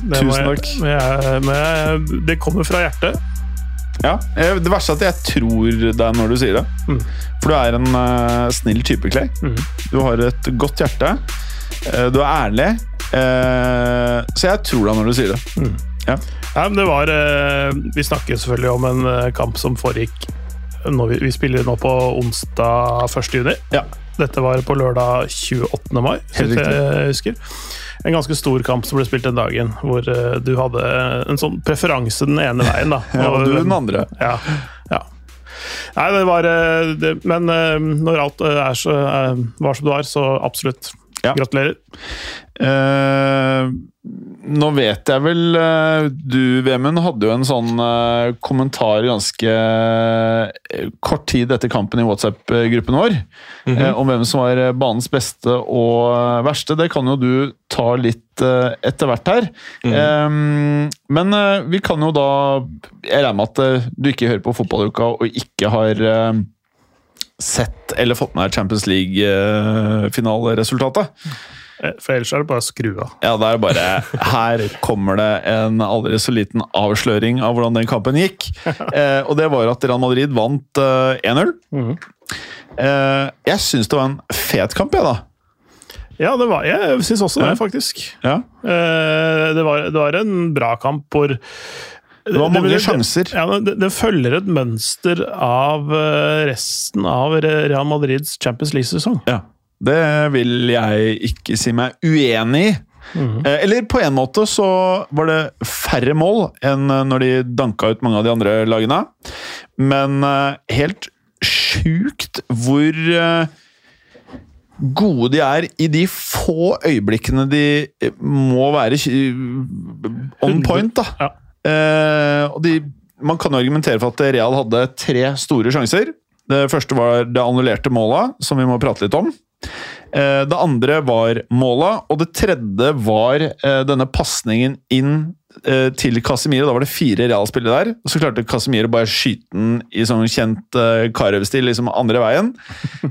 Det Tusen takk. Jeg, men jeg, det kommer fra hjertet. ja. Det verste er at jeg tror deg når du sier det. Mm. For du er en uh, snill type, Clay. Du har et godt hjerte. Uh, du er ærlig. Uh, så jeg tror deg når du sier det. Ja. Ja, men det var Vi snakker selvfølgelig om en kamp som foregikk når vi, vi spiller nå på onsdag 1. juni. Ja. Dette var på lørdag 28. mai, hvis jeg husker. En ganske stor kamp som ble spilt den dagen, hvor eh, du hadde en sånn preferanse den ene veien. da. Ja, og du den andre. Ja. ja. Nei, det var eh, det, Men eh, når alt er så, var som det var, så absolutt. Ja. Gratulerer. Uh, nå vet jeg vel eh, Du, Vemund, hadde jo en sånn uh, kommentar ganske kort tid etter kampen i WhatsApp-gruppen vår eh, om hvem som var banens beste og verste. Det kan jo du ta litt etter hvert her. Eh, men vi kan jo da Jeg regner med at du ikke hører på fotballuka og ikke har sett eller fått med Champions League-finaleresultatet. Eh, For ellers er det bare å skru av. Ja, det er bare Her kommer det en aldri så liten avsløring av hvordan den kampen gikk. Eh, og det var at Real Madrid vant eh, 1-0. Mhm. eh, jeg syns det var en fet kamp, jeg, da. Ja, det var, jeg syns også det, faktisk. Ja. Eh, Det var, det var en bra kamp hvor Det var mange det- sjanser. Ja, det, det følger et mønster av eh, resten av Real Madrids Champions League-sesong. Ja. Det vil jeg ikke si meg uenig i. Mm. Eller på en måte så var det færre mål enn eh, når de danka ut mange av de andre lagene. Men helt sjukt hvor gode de er i de få øyeblikkene de må være on point, da. Eh, og de, man kan jo argumentere for at Real hadde tre store sjanser. Det første var det annullerte målet, som vi må prate litt om. Eh, det andre var målet, og det tredje var eh, denne pasningen inn til Casemiro. Da var det fire Real-spillere der, og så klarte Casemiro bare å skyte den i sånn kjent uh, Karev-stil, liksom andre veien.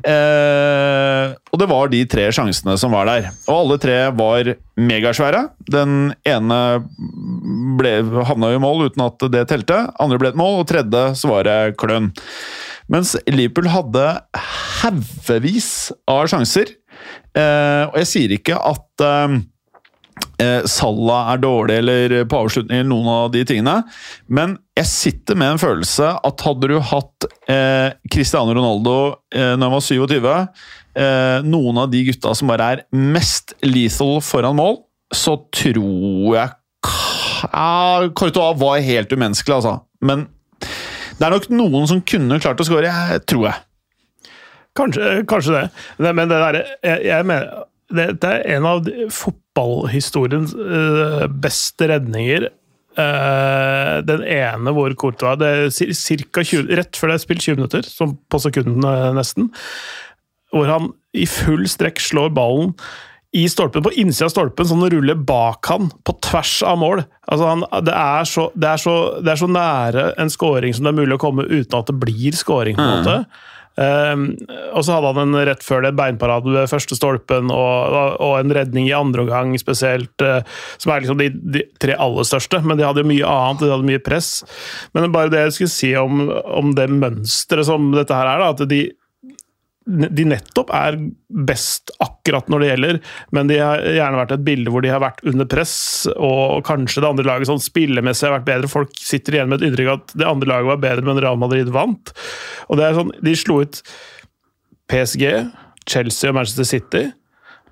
Eh, og det var de tre sjansene som var der. Og alle tre var megasvære. Den ene ble, havna i mål uten at det telte. Andre ble et mål, og tredje så var det kløn. Mens Liverpool hadde haugevis av sjanser. Eh, og jeg sier ikke at eh, eh, Salah er dårlig eller på avslutning eller noen av de tingene, men jeg sitter med en følelse at hadde du hatt eh, Cristiano Ronaldo eh, når han var 27, eh, noen av de gutta som bare er mest lethal foran mål, så tror jeg ja, Courtois var helt umenneskelig, altså. Men det er nok noen som kunne klart å skåre, tror jeg. Kanskje, kanskje det. Men det derre jeg, jeg mener det, det er en av de- fotballhistoriens eh, beste redninger. Eh, den ene hvor Courtois det er cirka 20, Rett før det er spilt 20 minutter, som på sekundene nesten, hvor han i full strekk slår ballen i stolpen, på innsida av stolpen, sånn den ruller bak han, på tvers av mål. Altså han, det, er så, det, er så, det er så nære en scoring som det er mulig å komme uten at det blir scoring, på en måte. Um, og så hadde han en rett før det beinparade ved første stolpen, og, og en redning i andre omgang spesielt, eh, som er liksom de, de tre aller største. Men de hadde jo mye annet, de hadde mye press. Men bare det jeg skulle si om, om det mønsteret som dette her er, da, at de, de nettopp er best akkurat når det gjelder, men de har gjerne vært et bilde hvor de har vært under press, og kanskje det andre laget sånn spillemessig har vært bedre. Folk sitter igjen med et inntrykk at det andre laget var bedre, men Real Madrid vant. Og det er sånn, De slo ut PSG, Chelsea og Manchester City,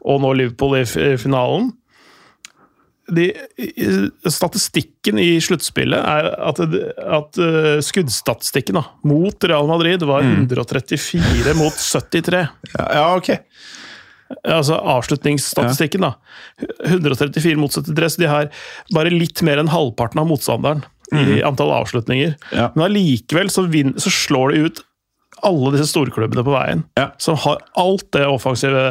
og nå Liverpool i finalen. De, statistikken i sluttspillet er at, at uh, skuddstatistikken da, mot Real Madrid var 134 mot 73. Ja, ja ok. Altså avslutningsstatistikken, da. 134 mot 73, så de har bare litt mer enn halvparten av motstanderen. i antall avslutninger. Ja. Men allikevel så, så slår de ut alle disse storklubbene på veien, Ja. som har alt det offensive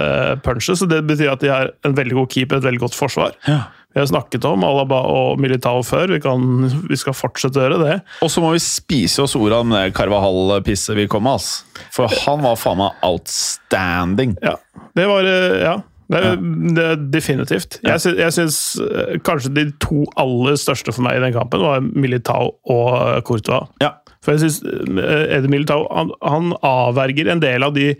punchet. Så det betyr at de har en veldig god keeper, et veldig godt forsvar. Ja. Vi har snakket om Alaba og Militao før, vi, kan, vi skal fortsette å gjøre det. Og så må vi spise oss ordet om det Carvahall-pisset vi kom med, ass. For han var faen meg outstanding. Ja, det var eh, Ja. Det er, det er definitivt. Jeg, sy jeg syns eh, kanskje de to aller største for meg i den kampen var Militao og eh, Courtois. Ja. For jeg syns Ed Militao han, han avverger en del av de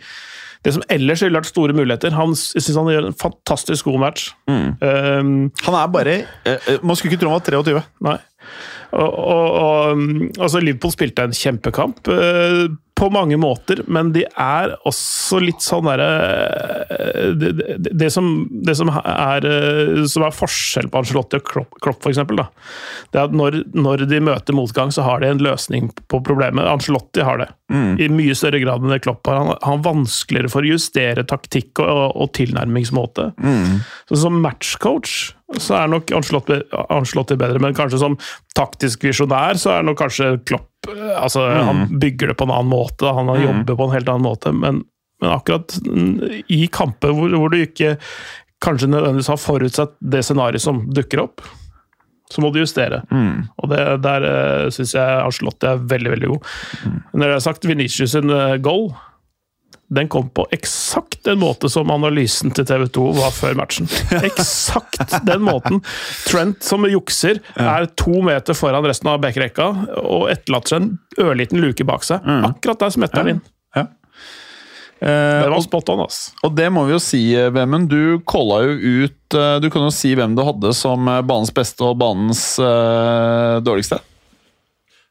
det som ellers ville vært store muligheter. Han, syns han gjør en fantastisk god match. Um, Han er bare eh, eh, Man skulle ikke tro han var 23. Nei. Og, og, og um, altså Liverpool spilte en kjempekamp eh, på mange måter, men de er også litt sånn derre eh, det, det, det, som, det som, er, eh, som er forskjell på Angelotti og Klopp, Klopp da, det er at når, når de møter motgang, så har de en løsning på problemet. Angelotti har det. I mye større grad enn Klopp har. Han han har vanskeligere for å justere taktikk og, og tilnærmingsmåte. Så som matchcoach så er nok Ancelotti, bedre, men kanskje som taktisk visjonær så er nok kanskje Klopp altså mm. Han bygger det på en annen måte, han mm. jobber på en helt annen måte, men, men akkurat mm, i kamper hvor, hvor du ikke kanskje nødvendigvis har forutsett det scenarioet som dukker opp, så må du justere. Og det, der uh, syns jeg Ancelotti er veldig, veldig god. Når det er sagt, Venicius sin eh, goal den kom på eksakt den måte som analysen til TV 2 var før matchen. Eksakt den måten. Trent, som jukser, er to meter foran resten av backrekka og etterlater seg en ørliten luke bak seg. Akkurat der smetter han inn. Ja. Det Eh, var spot on, ass. og det må vi jo si, eh, Vemund. Du calla jo ut eh, Du kan jo si hvem du hadde som eh, banens beste og banens eh, dårligste.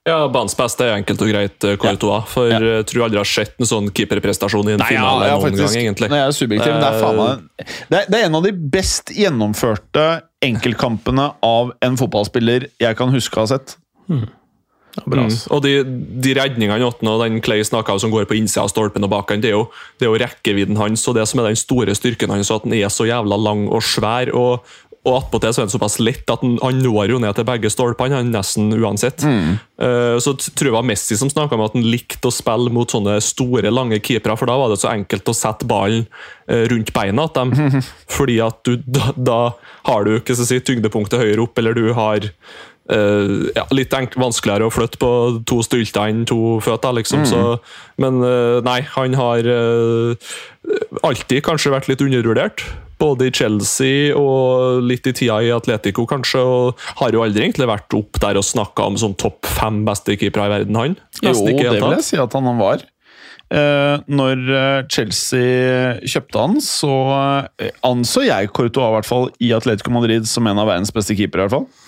Ja, Banens beste er enkelt og greit eh, Courtois. For Ja. jeg tror aldri har sett en sånn keeperprestasjon i en finale ja, noen faktisk, gang, egentlig. Nei, jeg er subjektiv, men det er faen meg det er, det er en av de best gjennomførte enkeltkampene av en fotballspiller jeg kan huske å ha sett. Ja, bra, Mm. Og de, de redningene i åttende og den Clay snakka om som går på innsida av stolpen og bak han, det er jo, det er jo rekkevidden hans og det som er den store styrken hans, at han er så jævla lang og svær. og og attpåtil så er det såpass lett at han, han når jo ned til begge stolpene, han nesten uansett. Eh, så t- tror jeg det var Messi som snakka om at han likte å spille mot sånne store, lange keepere, for da var det så enkelt å sette ballen uh, rundt beina til dem. Fordi at du, da, da har du ikke så si, tyngdepunktet høyere opp, eller du har Uh, ja, litt vanskeligere å flytte på to stylter enn to føtter, liksom. Så, men uh, nei, han har uh, alltid kanskje vært litt undervurdert. Både i Chelsea og litt i tida i Atletico, kanskje. Og har jo aldri egentlig vært opp der og snakka om sånn topp fem beste keepere i verden, han. Jo, Nesten ikke det vil jeg si at han var. Eh, når eh, Chelsea kjøpte han, så eh, anså jeg Courtois i hvert fall i Atletico Madrid som en av verdens beste keepere. i hvert fall.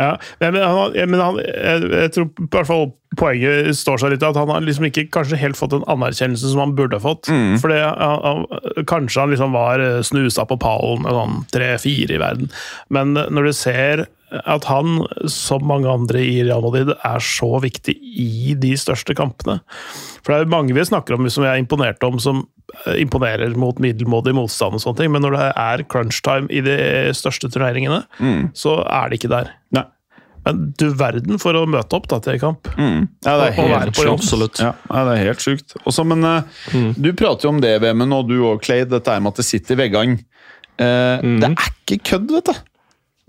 Ja, men, han, men han, jeg, jeg tror i hvert fall poenget står seg litt at han har liksom ikke kanskje helt fått den anerkjennelse som han burde fått. Mm. Fordi han, kanskje han liksom var eh, snusa på pallen sånn tre-fire i verden. Men når du ser at han, som mange andre i Real Madrid, er så viktig i de største kampene. For det er mange vi snakker om som vi er imponert om, som eh, imponerer mot middelmådig motstand og sånne ting, men når det er crunch time i de største turneringene, så er det ikke der. Nei. Men du verden for å møte opp da til kamp. Ja, det er Og- helt sjukt. Absolutt. Ja, det er helt sjukt. Også, men mm. du prater jo om det, Vemund, og du og Clay, dette her med at det sitter i veggene. Eh, Det er ikke kødd, vet du.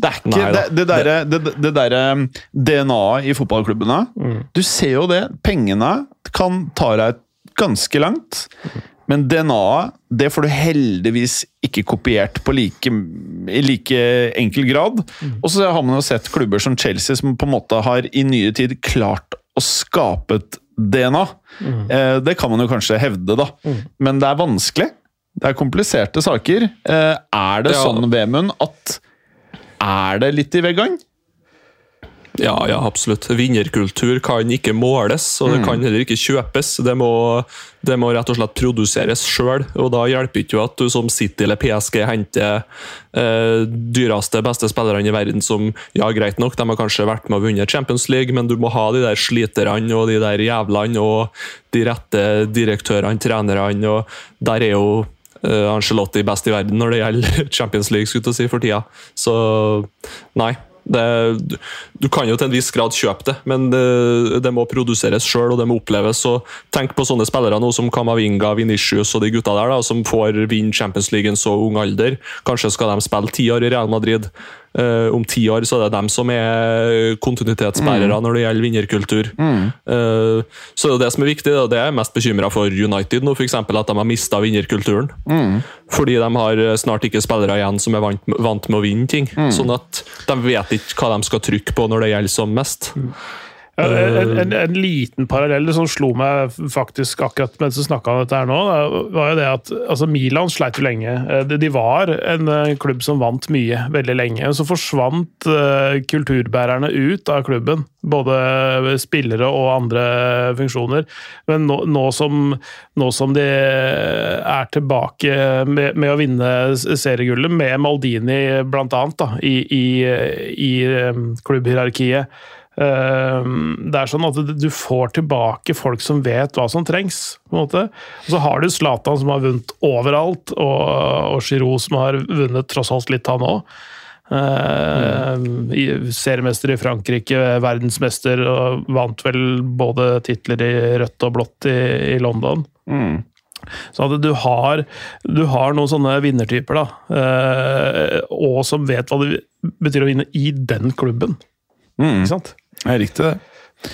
Det er ikke Nei det, det derre det, det derre DNA-et i fotballklubbene. Du ser jo det. Pengene kan ta deg ganske langt. Men DNA-et det får du heldigvis ikke kopiert på like, i like enkel grad. Og så har man jo sett klubber som Chelsea som på en måte har i nye tid klart å skape et DNA. Eh, det kan man jo kanskje hevde, da. Men det er vanskelig. Det er kompliserte saker. Eh, er det Ja. sånn, Vemund, at er det litt i veggene? Ja, ja, absolutt. Vinnerkultur kan ikke måles, og det kan heller ikke kjøpes. Det må, det må rett og slett produseres sjøl, og da hjelper ikke jo at du som City eller PSG henter eh, dyreste, beste spillerne i verden som Ja, greit nok, de har kanskje vært med å vunnet Champions League, men du må ha de der sliterne og de der jævlene og de rette direktørene, trenerne, og der er jo uh, Angelotti best i verden når det gjelder Champions League, skulle jeg si, for tida. Så nei. Det, du kan jo til en viss grad kjøpe det, men det, det må produseres sjøl og det må oppleves. Så tenk på sånne spillere nå som Kamavinga, Vinicius og de gutta der, da, som får vinne Champions League i en så ung alder. Kanskje skal de spille ti år i Real Madrid. Uh, om ti år så er det dem som er kontinuitetsbærere mm. når det gjelder vinnerkultur. Mm. Uh, så det som er viktig. Det er jeg mest bekymra for United nå, f.eks. At de har mista vinnerkulturen. Mm. Fordi de har snart ikke spillere igjen som er vant, vant med å vinne ting. Mm. Sånn at de vet ikke hva de skal trykke på når det gjelder som mest. En, en, en, liten parallell som slo meg faktisk akkurat mens du snakka om dette her nå, var jo det at altså Milan sleit jo lenge. Eh, de var en eh, klubb som vant mye veldig lenge. Så forsvant eh, kulturbærerne ut av klubben. Både spillere og andre funksjoner. Men nå, nå, som, nå som, de er tilbake med, med å vinne seriegullet, med Maldini bl.a. i, i, i klubbhierarkiet det er sånn at du får tilbake folk som vet hva som trengs. på en måte. Og så har du Zlatan som har vunnet overalt, og, og Giroud som har vunnet tross alt litt, han òg. Mm. seriemester i Frankrike, verdensmester, og vant vel både titler i rødt og blått i, i London. Mm. Så at du har, du har, noen sånne vinnertyper, da, uh, og som vet hva det betyr å vinne i den klubben. Mm. Ikke sant? Det er riktig, det.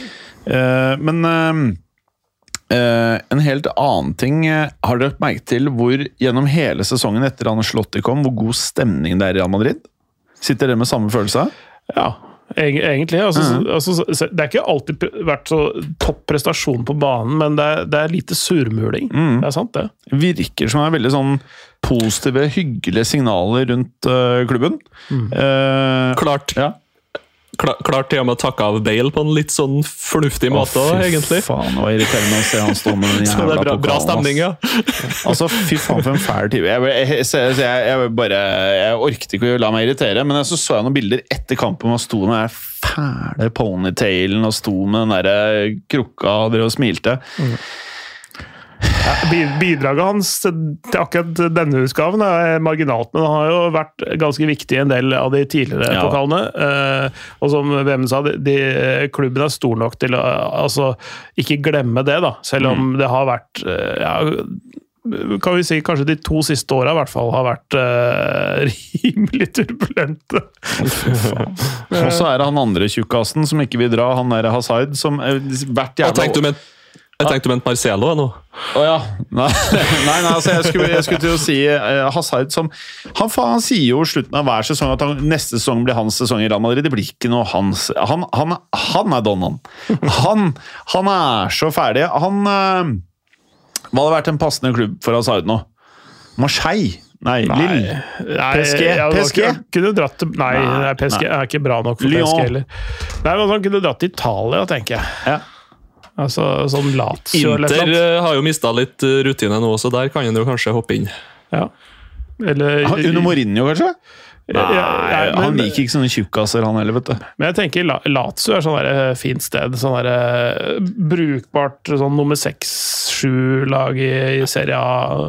Uh, men uh, en helt annen ting Har dere lagt merke til hvor gjennom hele sesongen etter Anne kom, hvor god stemning det er i Real Madrid? Sitter dere med samme følelse? Ja, egentlig. Altså, mm. altså, det har ikke alltid vært så topp prestasjon på banen, men det er, det er lite surmuling. Mm. Det er sant, det. Virker som det er veldig sånn positive, hyggelige signaler rundt uh, klubben. Mm. Klart. Ja klart til og med å takke av Bale på en litt sånn fornuftig måte òg, egentlig. Fy faen, det var irriterende å se han stå med den jævla pokalen. Bra, bra stemning, ja. altså, fy faen for en fæl type. Jeg, jeg, jeg, jeg, bare Jeg orket ikke å la meg irritere, men så så jeg noen bilder etter kampen hvor han sto med den fæle ponytailen og sto med den der krukka og drev og smilte. Mm. Bidraget hans til akkurat denne utgaven er marginalt, men han har jo vært ganske viktig i en del av de tidligere ja. pokalene. Eh, og som VM sa, de, klubben er stor nok til å altså, ikke glemme det, da. Selv om mm. det har vært eh, ja, kan vi si kanskje de to siste åra i hvert fall har vært uh, rimelig turbulente. og så er det han andre tjukkasen som ikke vil dra, han der Hasaid, som hvert jævla jeg tenkte du mente Marcelo nå. Å oh, ja. Nei, nei, nei altså jeg, skulle, jeg, skulle, til å si uh, Hazard som han, han, sier jo i slutten av hver sesong at han, neste sesong blir hans sesong i Real Madrid. Det blir ikke noe hans Han, han, han er don, han. han. Er så ferdig. Han uh, Hva hadde vært en passende klubb for Hazard nå? Marseille? Nei, nei. Lille. PSG. Ja, PSG. Kunne dratt til, nei, nei, PSG nei. er ikke bra nok for Lyon. PSG heller. Nei, men Han kunne dratt til Italia, tenker jeg. Ja. Altså sånn Lazio Inter eh, har jo mista litt eh, rutine nå, så der kan han jo kanskje hoppe inn. Ja. Eller Under Mourinho, kanskje? Nei, ja, ja, men, han liker ikke sånne tjukkaser, han heller, vet du. Men jeg tenker Lazio er sånn der, eh, fint sted. Sånn der, brukbart sånn nummer seks-sju-lag i, i Serie A.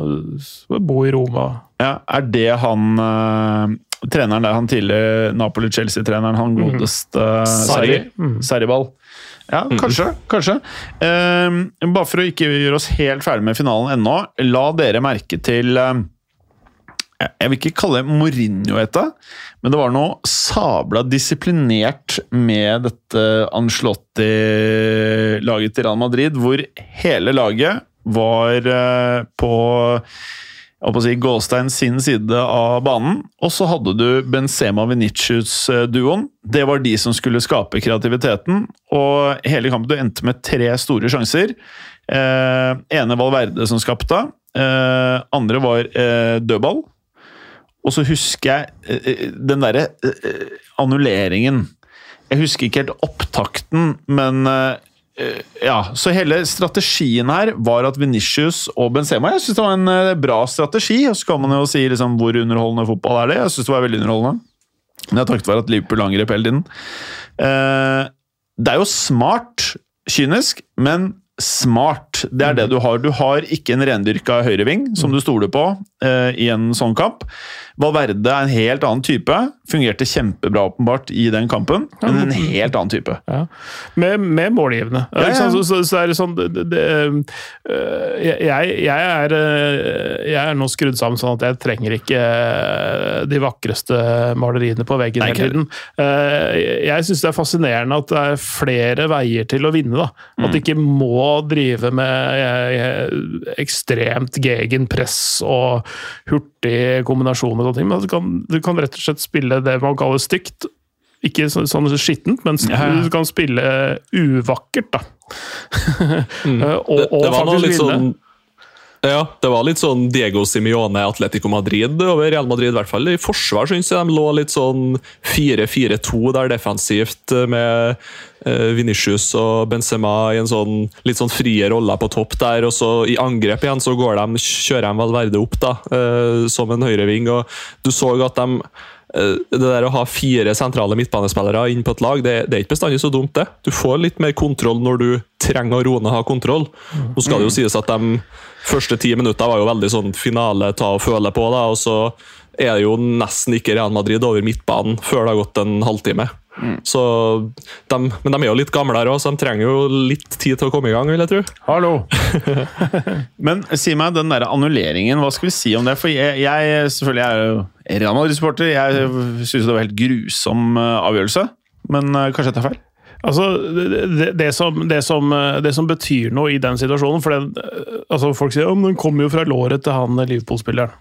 Bo i Roma. Ja, Er det han uh, treneren der, han tidligere Napoli-Chelsea-treneren, han mhm. godeste uh, Sarri? Mm. Sarriball. Ja, kanskje. kanskje. Uh, bare for å ikke gjøre oss helt ferdig med finalen ennå, la dere merke til uh, Jeg vil ikke kalle det Mourinho, etter, men det var noe sabla disiplinert med dette Ancelotti-laget til Real Madrid, hvor hele laget var uh, på si, Gåstein sin side av banen. Og så hadde du Benzema Venicius-duoen. Det var de som skulle skape kreativiteten. Og hele kampen du endte med tre store sjanser. Eh, ene Valverde som skapte. Eh, andre var eh, dødball. Og så husker jeg eh, eh, den derre eh, annulleringen. Jeg husker ikke helt opptakten, men Eh, ja, så hele strategien her var at Venitius og Benzema Jeg syns det var en eh, bra strategi. Og så kan man jo si liksom, hvor underholdende fotball er det. Jeg syns det var veldig underholdende. Men jeg takket være at Liverpool angrep hele tiden. Eh, det er jo smart, kynisk, men smart. Det er det du har. Du har ikke en rendyrka høyreving som du stoler på eh, i en sånn kamp. Valverde er en helt annen type. Fungerte kjempebra åpenbart i den kampen, men en helt annen type. Ja. Med, med målgivende. Ja, ja. Så, så, så er det sånn det, det, øh, jeg, jeg, er, øh, jeg er nå skrudd sammen sånn at jeg trenger ikke øh, de vakreste maleriene på veggen Nei, hele tiden. Eh, Jeg syns det er fascinerende at det er flere veier til å vinne. da. At du ikke må drive med eh, ekstremt gegenpress og hurtig kombinasjoner sånne ting. Men du kan, du kan rett og slett spille det man kaller stygt. Ikke så- sånn skittent, men Ja, ja. du kan spille uvakkert, da. og, Det, og det var noe litt vinne. Ja, det var litt sånn Diego Simione, Atletico Madrid over Real Madrid. I hvert fall i forsvar synes jeg de lå litt sånn 4-4-2 der defensivt med eh, Vinicius og Benzema i en sånn litt sånn frie roller på topp der. Og så i angrep igjen så de, kjører de Valverde opp da, eh, som en høyreving. og Du så at de det der å ha fire sentrale midtbanespillere inn på et lag, det, det er ikke bestandig så dumt, det. Du får litt mer kontroll når du trenger å roe ned ha kontroll. Nå skal det jo sies at de første ti minutter var jo veldig sånn finale ta og føle på, da, og så er det jo nesten ikke Real Madrid over midtbanen før det har gått en halvtime. Så de, men de er jo litt gamlere òg, så de trenger jo litt tid til å komme i gang, vil jeg tro. Hallo! Men si meg, den der annulleringen, hva skal vi si om det? For jeg, jeg selvfølgelig er jo Real Madrid-supporter. Jeg syns det var helt grusom eh, avgjørelse. Men eh, kanskje jeg tar feil? Altså, det, det, det, som, det, som, det som betyr noe i den situasjonen For den, altså folk sier at den kommer jo fra låret til han Liverpool-spilleren.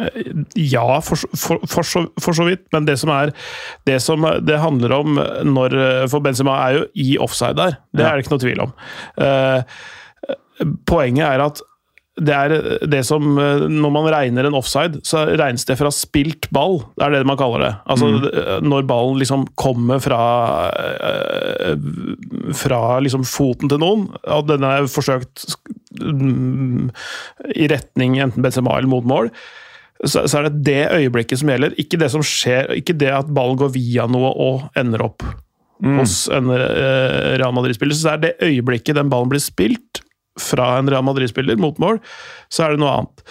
Eh, Ja, for, for, for, så, for så vidt, men det som er Det som det handler om når For Benzema er jo i offside der, det er det ikke noe tvil om. Eh, Poenget er at det er det som Når man regner en offside, så regnes det fra spilt ball. Det er det man kaller det. Altså når ballen liksom kommer fra øh, Fra liksom foten til noen, og den er forsøkt mm, i retning enten Benzema eller mot mål. Så, så er det det øyeblikket som gjelder, ikke det som skjer, ikke det at ballen går via noe og ender opp hos en uh, Real Madrid-spiller. Så det er det øyeblikket den ballen blir spilt fra en Real Madrid-spiller mot mål, så er det noe annet.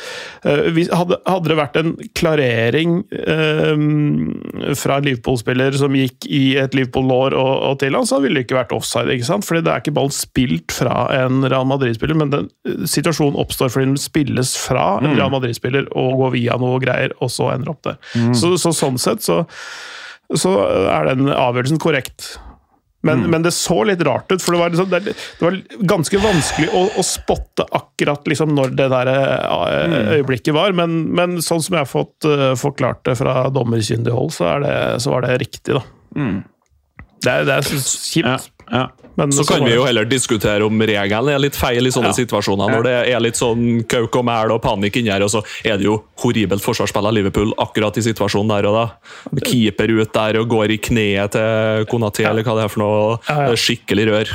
Eh, hadde, hadde det vært en klarering eh, fra en Liverpool-spiller som gikk i et Liverpool-lår og, og til han, så ville det ikke vært offside. ikke sant? Fordi det er ikke ballen spilt fra en Real Madrid-spiller, men den eh, situasjonen oppstår fordi den spilles fra en Real Madrid-spiller og går via noe greier, og så ender opp der. Så, så sånn sett så så er den avgjørelsen korrekt. Men, men det så litt rart ut, for det var, liksom, det, det var ganske vanskelig å, å spotte akkurat liksom, når det der eh, øyeblikket var. Men, men sånn som jeg har fått eh, forklart det fra dommerkyndig hold, så, det, så var det riktig, da. Det er, det er så kjipt. Ja, ja. Men Så kan vi jo heller diskutere om regelen er litt feil i sånne Ja. situasjoner. Når det er litt sånn kauk og mæl og panikk inni her, og så er det jo horribelt forsvarsspill av Liverpool akkurat i situasjonen der og da. Keeper ut der og går i kneet til Konaté, eller hva det er for noe. Skikkelig rør.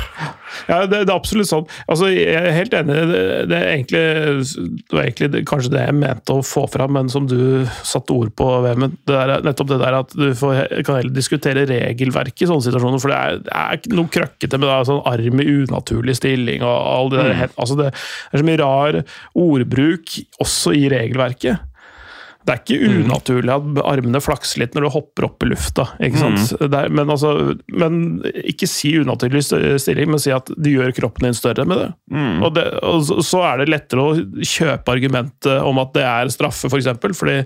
Ja, det, det er absolutt sånn. Altså, jeg er helt enig. Det, det, egentlig, det var egentlig det, kanskje det jeg mente å få fram, men som du satte ord på, Vemund. Nettopp det der at du får, kan heller diskutere regelverket i sånne situasjoner. For det er, det er noe krøkkete med det, sånn arm i unaturlig stilling og all det der. Altså, det er så mye rar ordbruk også i regelverket. Det er ikke unaturlig at armene flakser litt når du hopper opp i lufta. ikke sant? Det er, men, altså, men ikke si unaturlig stilling, men si at du gjør kroppen din større med det. Og, det og så- er det lettere å kjøpe argumentet om at det er straffe, f.eks. For eksempel, fordi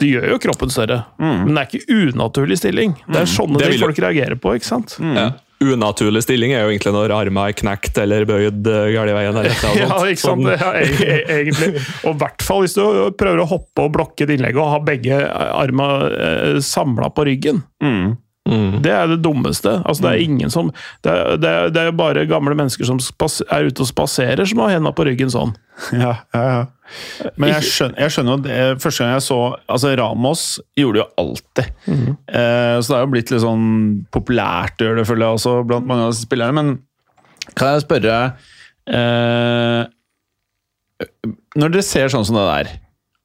du gjør jo kroppen større. Men det er ikke unaturlig stilling. Det er sånne Det ting folk reagerer på. ikke sant? Ja. Unaturlig stilling er jo egentlig når armen er knekt eller bøyd galt i veien. Eller noe Ja, ikke sant? Ja, e- e- egentlig. Og i hvert fall hvis du prøver å hoppe og blokke et innlegg og ha begge armene samla på ryggen. Mm. Det er det dummeste. Altså, det er ingen som Det er, det er, det er bare gamle mennesker som spas, er ute og spaserer, som har henda på ryggen sånn. Ja, ja, ja. Men jeg skjønner, jeg skjønner det, Første gang jeg så altså Ramos gjorde det jo alltid. eh, så det er jo blitt litt sånn populært å gjøre det, føler jeg også, blant mange av spillerne. Men kan jeg spørre eh, Når dere ser sånn som det der,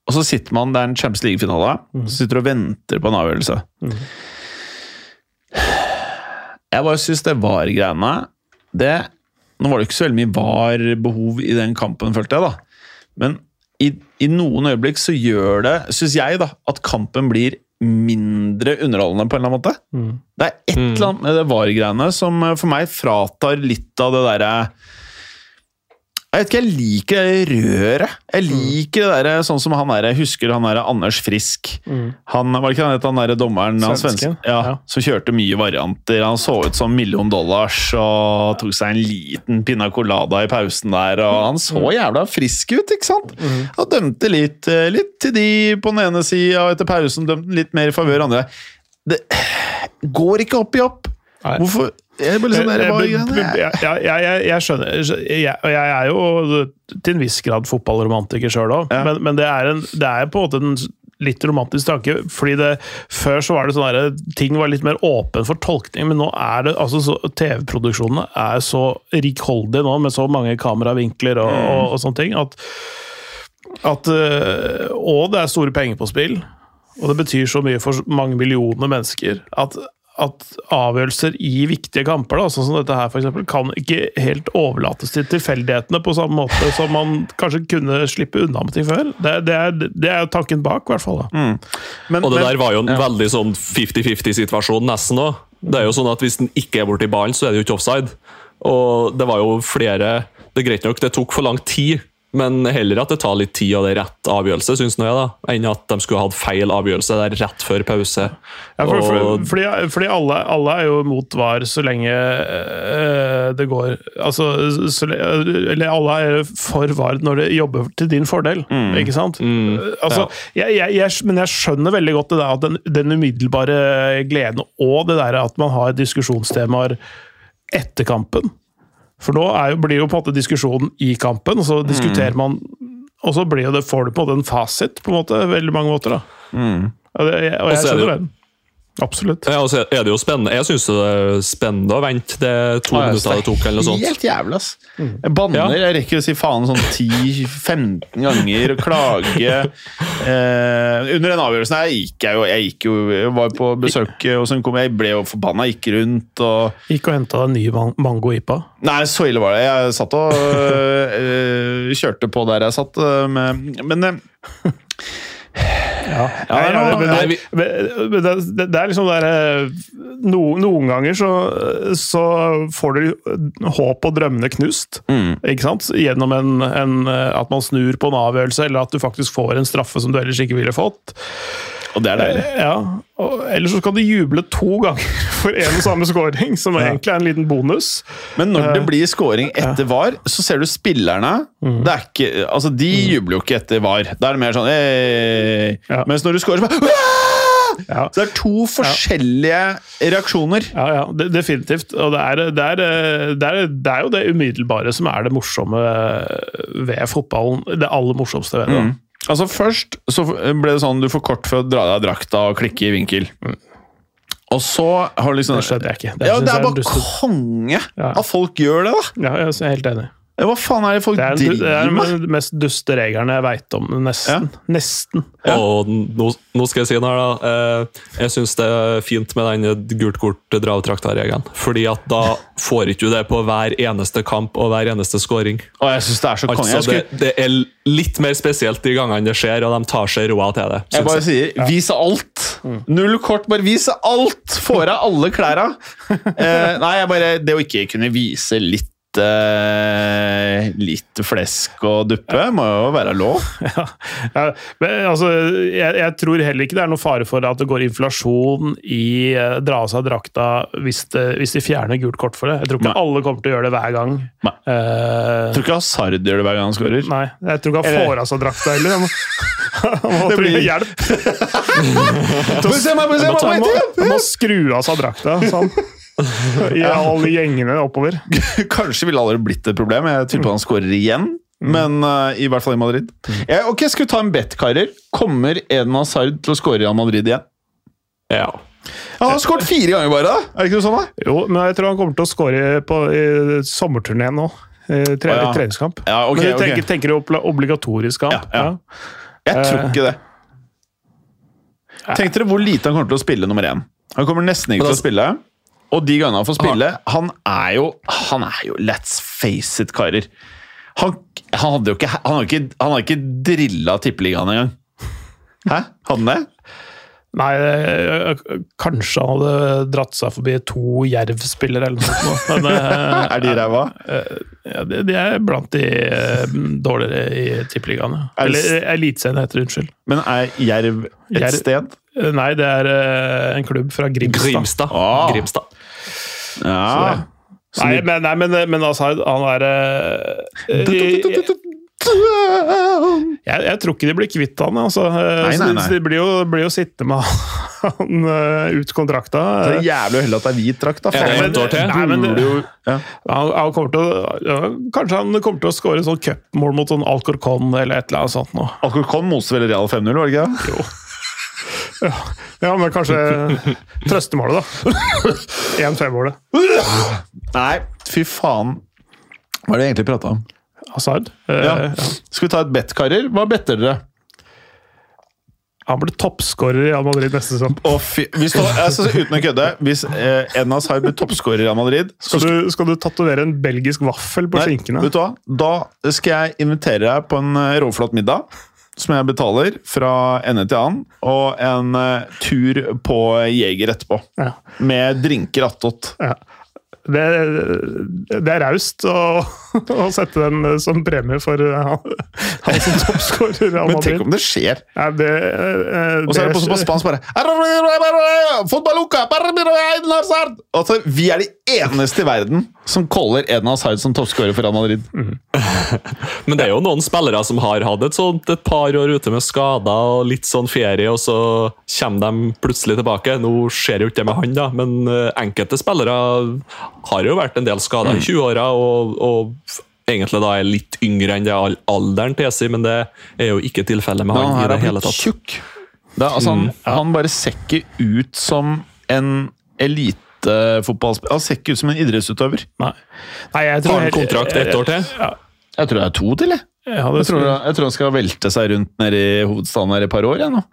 og så sitter man, det er en Champions League-finale, så sitter du og venter på en avgjørelse. Jeg bare syns det var-greiene Det Nå var det ikke så veldig mye var-behov i den kampen, følte jeg, da. Men i, i noen øyeblikk så gjør det, syns jeg, da, at kampen blir mindre underholdende på en eller annen måte. Mm. Det er et eller annet med det var-greiene som eh, for meg fratar litt av det derre jeg vet ikke, jeg liker det røret. Jeg liker det der, sånn som han der, jeg husker han der Anders Frisk. Han, var ikke han het, han der dommeren han svenske, ja, ja. som kjørte mye varianter. Han så ut som million dollars og tok seg en liten pinna-colada i pausen der. og Han så jævla frisk ut, ikke sant? Og dømte litt, eh, litt til de på den ene sida, og etter pausen dømte han litt mer i favør andre. Det går ikke opp i opp. Hvorfor? Jeg sånn der, Eh, er eh, jeg, jeg, jeg, skjønner og jeg er jo til en viss grad fotballromantiker sjøl òg, Ja. men, men det, er en, det er på en måte en litt romantisk tanke. fordi det, Før så var det sånn der, ting var litt mer åpen for tolkning, men nå er det altså TV-produksjonene er så rikholdige nå, med så mange kameravinkler og, og, og sånne ting, at, at øh, Og det er store penger på spill, og det betyr så mye for mange millioner mennesker at, at avgjørelser i viktige kamper, da, sånn som dette her for eksempel, kan ikke helt overlates til tilfeldighetene på samme måte som man kanskje kunne slippe unna med ting før. Det, det, er, det er tanken bak, i hvert fall. da. Men- Og det men- der var jo en veldig sånn 50-50-situasjon nesten òg. Det er jo sånn at Hvis den ikke er borti ballen, så er det jo ikke offside. Og det var jo flere Det er greit nok, det tok for lang tid, men heller at det tar litt tid og det er rett avgjørelse, syns jeg, da, enn at de skulle hatt feil avgjørelse der rett før pause. Ja, for, for, Og- fordi fordi alle, alle er jo mot VAR så lenge øh, det går Altså så, Eller alle er for VAR når det jobber til din fordel, ikke sant? Mm, altså, jeg, jeg, jeg, men jeg skjønner veldig godt det der at den, den umiddelbare gleden og det der at man har diskusjonstemaer etter kampen. For nå er jo, blir jo på en måte diskusjonen i kampen, og så diskuterer man Og så blir jo det, får du på en måte en fasit, på en måte, veldig mange måter. da. Og, det, og jeg er det skjønner den. Absolutt. Ja, og så er det jo spennende. Jeg syns det er spennende å vente det to Ja, minutter det tok. eller noe sånt. Helt jævlig, ass. Jeg banner. Ja. Jeg rekker å si faen sånn 10-15 ganger og klage. Eh, under den avgjørelsen her gikk jeg jo Jeg gikk jo, jeg var på besøk hos en kompis. Jeg ble jo forbanna, gikk rundt og Gikk og henta en ny mango-ipa. Nei, så ille var det. Jeg satt og øh, kjørte på der jeg satt, med Men øh, Ja, Ja, ja, men, det, men det, det, det er liksom der eh, no, Noen ganger så, så får du håp og drømmene knust. Ikke sant? Gjennom en, en, eh, at man snur på en avgjørelse, eller at du faktisk får en straffe som du ellers ikke ville fått. Og det er deilig. Ja, og, Eller så skal du juble to ganger for en og samme scoring, som egentlig er en liten bonus. Men når det blir scoring etter VAR, så ser du spillerne det er ikke, altså De jubler jo ikke etter VAR. Da er det mer sånn Ja. Mens når du scorer, så bare! Ja. Så det er to forskjellige reaksjoner. Ja, ja, de- definitivt. Og det er, det, er, det, er, det er jo det umiddelbare som er det morsomme ved fotballen. Det aller morsomste ved det. da. Altså Først så ble det sånn du får kort for å dra deg av drakta og klikke i vinkel. Og så har du liksom Det skjønner jeg ikke. Det ja, det er er bare konge Ja. at folk gjør det, da! Ja, jeg er helt enig. Hva faen er det folk Det er, det er den mest duste regelen jeg veit om, nesten. Nesten. Ja. Og nå, nå skal jeg si noe her, da. Eh, Jeg syns det er fint med den gult kort dra-av-trakta-regelen. Fordi at da får ikke du det på hver eneste kamp og hver eneste scoring. Og jeg synes det er så konge. Altså, Jeg, det, skulle, det er litt mer spesielt de gangene det skjer, og de tar seg råd til det. jeg bare sier vis alt! Null kort, bare vis alt! Får av alle klærne! Eh, nei, jeg bare Det å ikke kunne vise litt Litt flesk og duppe må jo være lov. Ja. Ja, men altså, jeg, jeg tror heller ikke det er noe fare for at det går inflasjon i eh, dra av seg drakta hvis, det, hvis de fjerner gult kort for det. Jeg tror ikke Nei. alle kommer til å gjøre det hver gang. Nei. Eh, Jeg tror ikke Hazard gjør det hver gang han skårer. nei, jeg tror ikke han får av seg drakta heller. Han må, han må Det blir- hjelp. Han må skru av seg drakta. Sånn. I alle gjengene oppover. Kanskje ville aldri blitt et problem. Jeg tipper han skårer igjen. Men uh, i hvert fall i Madrid. Ja, ok, Skal vi ta en bet, karer? Kommer Eden Hazard til å skåre i Madrid igjen? Ja. Han har skåret fire ganger bare! da Er det ikke sånn, da? Jo, men jeg tror han kommer til å skåre på i sommerturneen nå. Tre, ah, ja. treningskamp. Ja, okay, men jeg tenker, tenker, tenker du obligatorisk kamp? Ja, ja. Jeg tror ikke det. Tenk dere hvor lite han kommer til å spille nummer én. Han kommer nesten ikke til å altså- spille. Og de gangene han får spille Han er jo Han er jo Let's face it, karer. Han, han hadde jo ikke Han hadde ikke, han hadde ikke drilla tippeligaen engang. Hæ? Hadde han det? Nei, eh, kanskje han hadde dratt seg forbi to Jerv-spillere eller noe sånt. Men eh, Er de ræva? ja, de, de er blant de eh, dårligere i tippeligaen. Er Eller Eliteserien heter det, unnskyld. Men er Jerv et Jerv- sted? Eh, Nei, det er eh, en klubb fra Grimstad. Grimstad. Ah. Grimstad. Ja. Så Nei, men, nei, men, men altså, han er eh, jeg, jeg tror ikke de blir kvitt han. Altså. Nei, Så nei, de- nei. De blir jo, blir jo sittende med han eh, ut kontrakta. Det er jævlig uheldig at det er hvit drakt. da. Det Faen, ett år til? Nei, men det- burde jo- ja. Han, han kommer til å, ja, kanskje han kommer til å skåre sånn cupmål mot sånn Alcorcon eller et eller annet sånt. Nå. Alcorcon moser vel Real 5-0, var det ikke det? Jo. Ja, men kanskje trøstemålet, da. 1-5-målet. Nei, fy faen. Hva er det jeg egentlig prata om? Hazard. Eh, Ja. Skal vi ta et bet, karer? Hva better dere? Han blir toppskårer i Al Madrid neste sesong. Fy, hvis altså, uten å kødde, hvis eh, Enas har blitt toppskårer i Al Madrid så Skal du, skal du tatovere en belgisk vaffel på skinkene? vet du hva? Da skal jeg invitere deg på en eh, råflott middag. Som jeg betaler fra ende til annen. Og en uh, tur på Jeger etterpå. Ja. Med drinker attåt. Ja. Det, det er raust å, å sette den som premie for han, han som toppskårer Men tenk om det skjer! Ja, det, eh, Og så er det på, på spansk bare! Altså, vi er de eneste i verden som caller Eden Hazard som toppskårer for Real Madrid. Men det er jo noen spillere som har hatt et sånt et par år ute med skader og litt sånn ferie, og så kommer de plutselig tilbake. Nå skjer jo ikke det med han, da, men eh, enkelte spillere har jo vært en del skada i 20-åra, og, og egentlig da er litt yngre enn det al- alderen tilsier, men det er jo ikke tilfellet med han, i det hele tatt. tjukk. Da, altså, han, han bare ser ikke ut som en elitefotballspiller. Han ser ikke ut som en idrettsutøver. Nei. Nei, jeg tror Har han kontrakt ett år til? Ja, Jeg tror det er to til, jeg. jeg Jeg tror, jeg tror han skal velte seg rundt nede i hovedstaden her i et par år. Jeg, nå.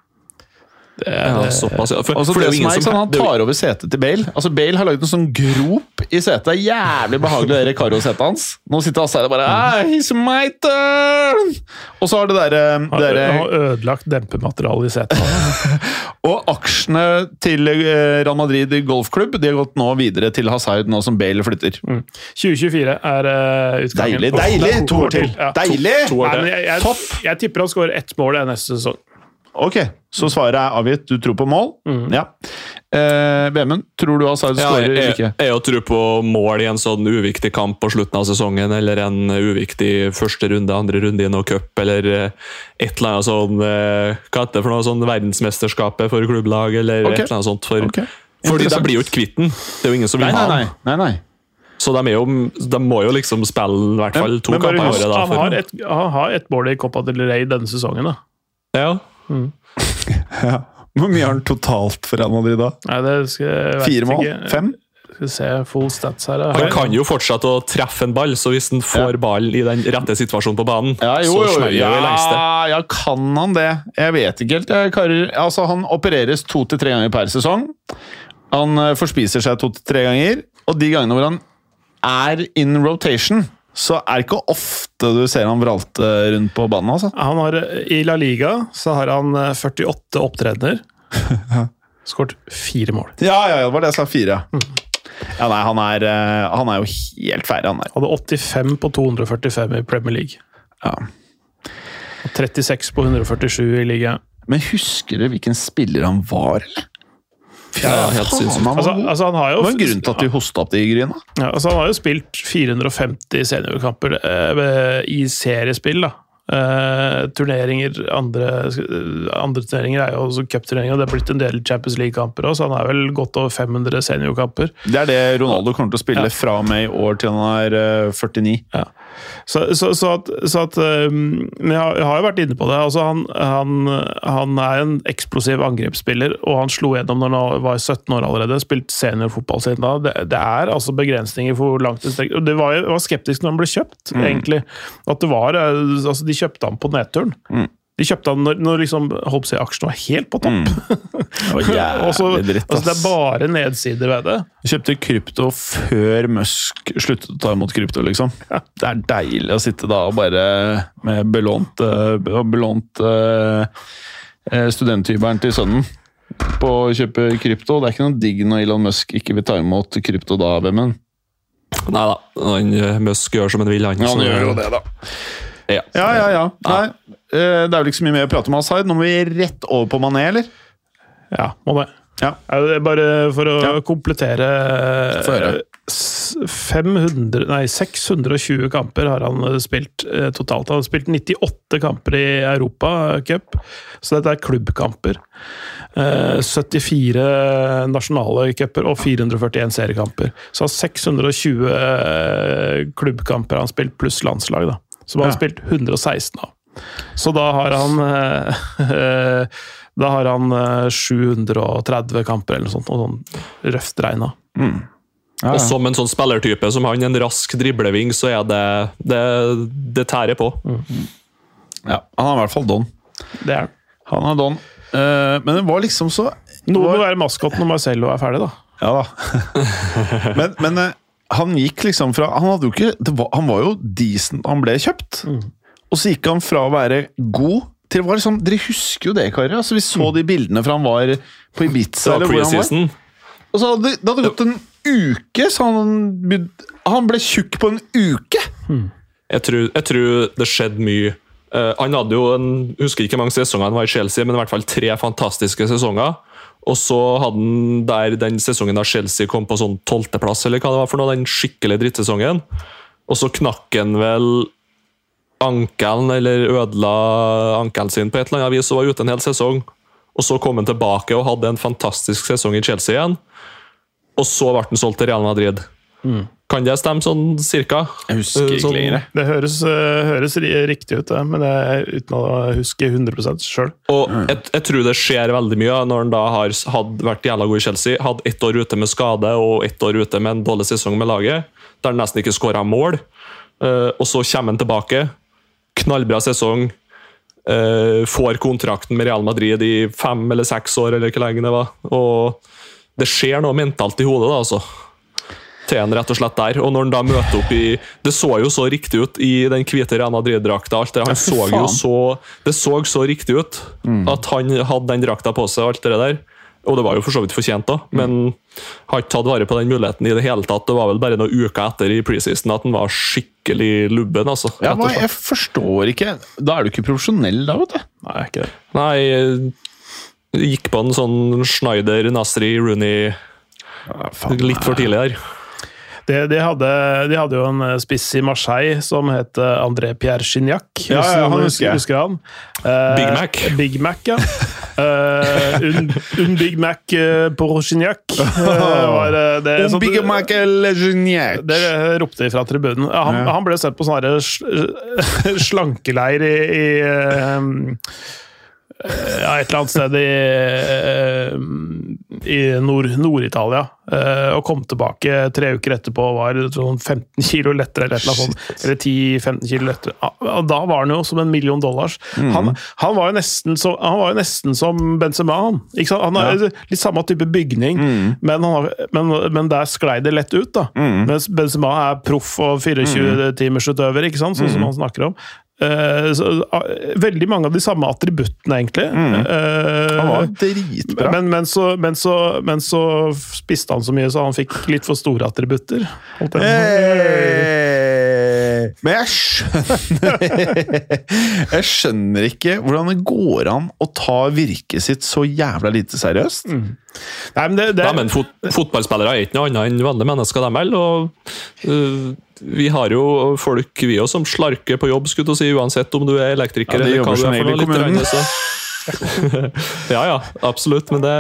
Ja, såpass, ja. For, for det det som er, som han det er jo- tar over setet til Bale. Altså, Bale har laget en sånn grop i setet. Det er Jævlig behagelig, det Recaro-setet hans. Nå sitter Hazard og bare ah, He's my turn! Og så har det derre Han der, har ødelagt dempematerialet i setet. Og aksjene til eh, Real Madrid golfklubb De har gått nå videre til Hazard, nå som Bale flytter. 2024 er uh, utgangen. Deilig! Deilig! To år til! Ja. Deilig! to år Nei, til. jeg, jeg, Topp! jeg tipper han skårer ett mål i neste sesong. Ok, så svaret er avgitt. Du tror på mål? Ja. Eh, Vemund, tror du Hazard Ja, skårer eller ikke? jeg, jeg tror på mål i en sånn uviktig kamp på slutten av sesongen, eller en uviktig første runde, andre runde i noe cup, eller eh, et eller annet sånn eh, Hva heter det for noe sånn verdensmesterskapet for klubblag, eller okay. et eller annet sånt. For, okay. Fordi de blir jo ikke kvitt den. Det er jo ingen som vil Nei, nei, ha nei. den. nei, nei. Så de, er jo, de må jo liksom spille i hvert fall to kamper i året. Han har har et, ett mål i Copa del Rey denne sesongen. da. ja. Ja. Hvor mye har han totalt for Real Madrid da? Nei, det skal jeg Fire mål? ikke. Fem? Skal vi se full stats her. Han kan jo fortsette å treffe en ball, så hvis han får ballen i den rette situasjonen på banen, Ja, jo, så det ja, jo lengste. ja, kan han det? Jeg vet ikke helt. jeg, karer. Altså, han opereres to til tre ganger per sesong. Han eh, forspiser seg to til tre ganger, og de gangene hvor han er in rotation, så er det ikke ofte du ser han vralte rundt på banen. altså. Han har, I La Liga så har han eh, 48 opptredener. Skåret fire mål. Ja, ja, ja, det var det jeg sa. Fire. Ja, nei, han er, eh, han er jo helt ferdig, han der. Hadde 85 på 245 i Premier League. Ja. Og 36 på 147 i ligaen. Men husker du hvilken spiller han var, eller? Ja, ja, helt sinnssykt. Altså, altså han har jo Det var en grunn til at vi hosta opp de gryene. Ja, altså han har jo spilt 450 seniorkamper eh, i seriespill. da. Eh, turneringer, andre, andre turneringer er jo også cupturneringer, og det er blitt en del Champions League-kamper òg, så han er vel godt over 500 seniorkamper. Det er det Ronaldo kommer til å spille Ja. fra og med i år til han er eh, 49. Ja. Så, så, så at, så at um, jeg har, jeg har jo vært inne på det. altså Han, han, han er en eksplosiv angrepsspiller, og han slo gjennom når han var 17 år allerede. Spilt seniorfotball siden da. Det, det er altså begrensninger for hvor langt det strekker. Det var, var skeptisk når han ble kjøpt, egentlig. At det var, eh, altså De kjøpte han på nedturen. Mm. De kjøpte han når, når liksom, holdt på å aksjen var helt på topp. Det var Og så- jævlig dritt, altså, det er bare nedsider ved det. De kjøpte krypto før Musk sluttet å ta imot krypto, liksom. Det er deilig å sitte da og bare med belånt, eh, belånt eh, eh, studenthybelen til sønnen på å kjøpe krypto. Det er ikke noe digg når Elon Musk ikke vil ta imot krypto da, Vemmen. Nei da, Musk gjør som han vil, han. gjør jo det, da. Ja. Ja, ja, ja. Nei, det er vel ikke så mye mer å prate om Aside. Nå må vi rett over på Mané, eller? Ja, må det. Ja. Bare for å Ja. komplettere Få 500, nei, 620 kamper har han eh, spilt eh, totalt. Han har spilt 98 kamper i Europacup, så dette er klubbkamper. Eh, 74 nasjonale cuper og 441 seriekamper. Så han har 620 eh, klubbkamper han har spilt, pluss landslag. da. Som han har Ja. spilt 116 av. Så da har han eh, Da har han eh, 730 kamper eller noe sånt, og sånn røft regna. Ja, Og som en sånn spillertype som han, en rask dribleving, så er det Det, det tærer på. ja. Han er i hvert fall don. Det er han. Han er don. Eh, men det var liksom så Noe må være maskoten når Marcello er ferdig, da. Ja da. men men eh, han gikk liksom fra Han, hadde jo ikke, det var, han var jo decent da han ble kjøpt. Og så gikk han fra å være god til å være sånn Dere husker jo det, karer. Altså, vi så de bildene fra han var på Ibiza. Det var hvor han var. preseason. Og så hadde det hadde gått en uke, så han, han ble tjukk på en uke! Jeg tror, jeg tror det skjedde mye. Uh, han hadde jo en, husker ikke hvor mange sesonger han var i Chelsea, men i hvert fall tre fantastiske sesonger. Og så hadde han der den sesongen da Chelsea kom på sånn tolvteplass, eller hva det var for noe, den skikkelig drittsesongen. Og så knakk han vel ankelen, eller ødela ankelen sin på et eller annet vis og var ute en hel sesong. Og så kom han tilbake og hadde en fantastisk sesong i Chelsea igjen. Og så ble han solgt til Real Madrid. Kan det stemme sånn cirka? Jeg husker ikke Sånn- lenger. Det høres, eh, høres riktig ut, men det er uten å huske 100 sjøl. Og jeg, jeg tror det skjer veldig mye når han da har hadde vært jævla god i Chelsea, hadde ett år ute med skade og ett år ute med en dårlig sesong med laget, der han nesten ikke skåra mål. Eh, og så kommer han tilbake, knallbra sesong, Uh, får kontrakten med Real Madrid i fem eller seks år, eller hvor lenge det var. Og det skjer noe mentalt i hodet, da, altså. Til en rett og slett der. Og når han da møter opp i Det så jo så riktig ut i den hvite Real Madrid-drakta. alt det. Han så jo så Det så så riktig ut at han hadde den drakta på seg, og alt det der. Og det var jo for så vidt fortjent, da, men har ikke tatt vare på den muligheten i det hele tatt. Det var vel bare noen uker etter i preseason at han var skikkelig lubben, altså. Ja, slett. jeg forstår ikke Da er du ikke profesjonell, da, vet du. Nei, ikke det. Nei, jeg gikk på en sånn Schneider, Nasri, Rooney litt for tidlig der. De, de, hadde, de hadde jo en eh, spiss i Marseille som het eh, André Pierre Gignac. Ja, ja, han husker husker han. Eh, Big Mac. Big Mac, ja. Eh, un, un Big Mac eh, på Gignac. Uh, un Big Mac Geniac. det ropte de fra tribunen. Han, han ble sett på sånn sl- slankeleir i, i eh, ja, et eller annet sted i, eh, i Nord- Nord-Italia. Nord og kom tilbake tre uker etterpå og var sånn 15 kilo lettere. Eller, et eller, eller 10-15 kilo lettere. Og da var han jo som en million dollars. Han, han, var jo nesten så, han var jo nesten som Benzema. Han, han har litt samme type bygning, men, han har, men, men der sklei det lett ut. da. Mens Benzema er proff og 24-timersutøver, ikke sant? sånn som han snakker om. Eh, så, uh, veldig mange av de samme attributtene, egentlig. Eh, Han var dritbra. men, men, så, men, så, men så spiste han så mye, så han fikk litt for store attributter. Hey! Men jeg skjønner Jeg skjønner ikke hvordan det går an å ta virket sitt så jævla lite seriøst. Nei, men det, det, Nei, men fot fotballspillere er ikke noe annet enn vanlige mennesker, dem heller. Og, vi har jo folk vi også som slarker på jobb, skulle du si, uansett om du er elektriker Ja, eller hva du er for noe. litt regnet, så. ja, ja, absolutt. Men det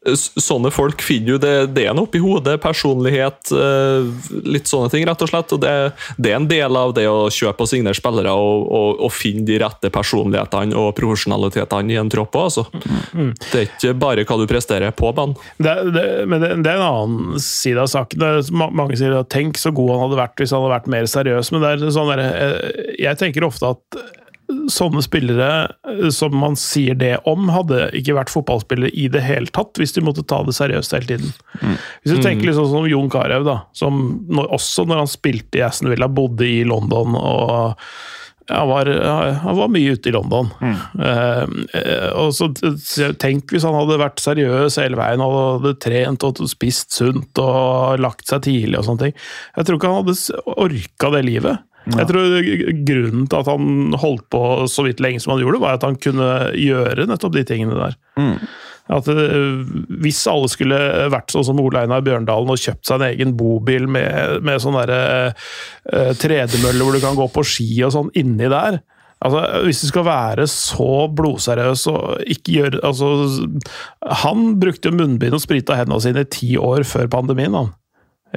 Sånne folk finner jo det, det er noe oppi hodet. Personlighet, øh, litt sånne ting, rett og slett. Og det, det er en del av det å kjøpe og signere spillere og, og, og finne de rette personlighetene og profesjonalitetene i en tropp òg, altså. Mm. Det er ikke bare hva du presterer på banen. det, det, men det, det er en annen side av saken. Mange sier at 'tenk så god han hadde vært hvis han hadde vært mer seriøs', men det er sånn der, eh, jeg tenker ofte at sånne spillere eh, som man sier det om, hadde ikke vært fotballspillere i det hele tatt, hvis de måtte ta det seriøst hele tiden. Hvis du tenker litt sånn som Jon Carew, da, som når, også når han spilte i Aston Villa, bodde i London og han var, han var mye ute i London. Mm. eh, og så Tenk hvis han hadde vært seriøs hele veien og hadde trent og spist sunt og lagt seg tidlig og sånne ting. Jeg tror ikke han hadde orka det livet. Jeg tror Grunnen til at han holdt på så vidt lenge som han gjorde, var at han kunne gjøre nettopp de tingene der. At eh, Hvis alle skulle vært sånn som Ole Einar Bjørndalen og kjøpt seg en egen bobil med, med sånn derre uh, tredemølle hvor du kan gå på ski og sånn inni der Altså, Hvis du skal være så blodseriøs og ikke gjøre altså, Han brukte munnbind og sprita hendene sine i ti år før pandemien. han.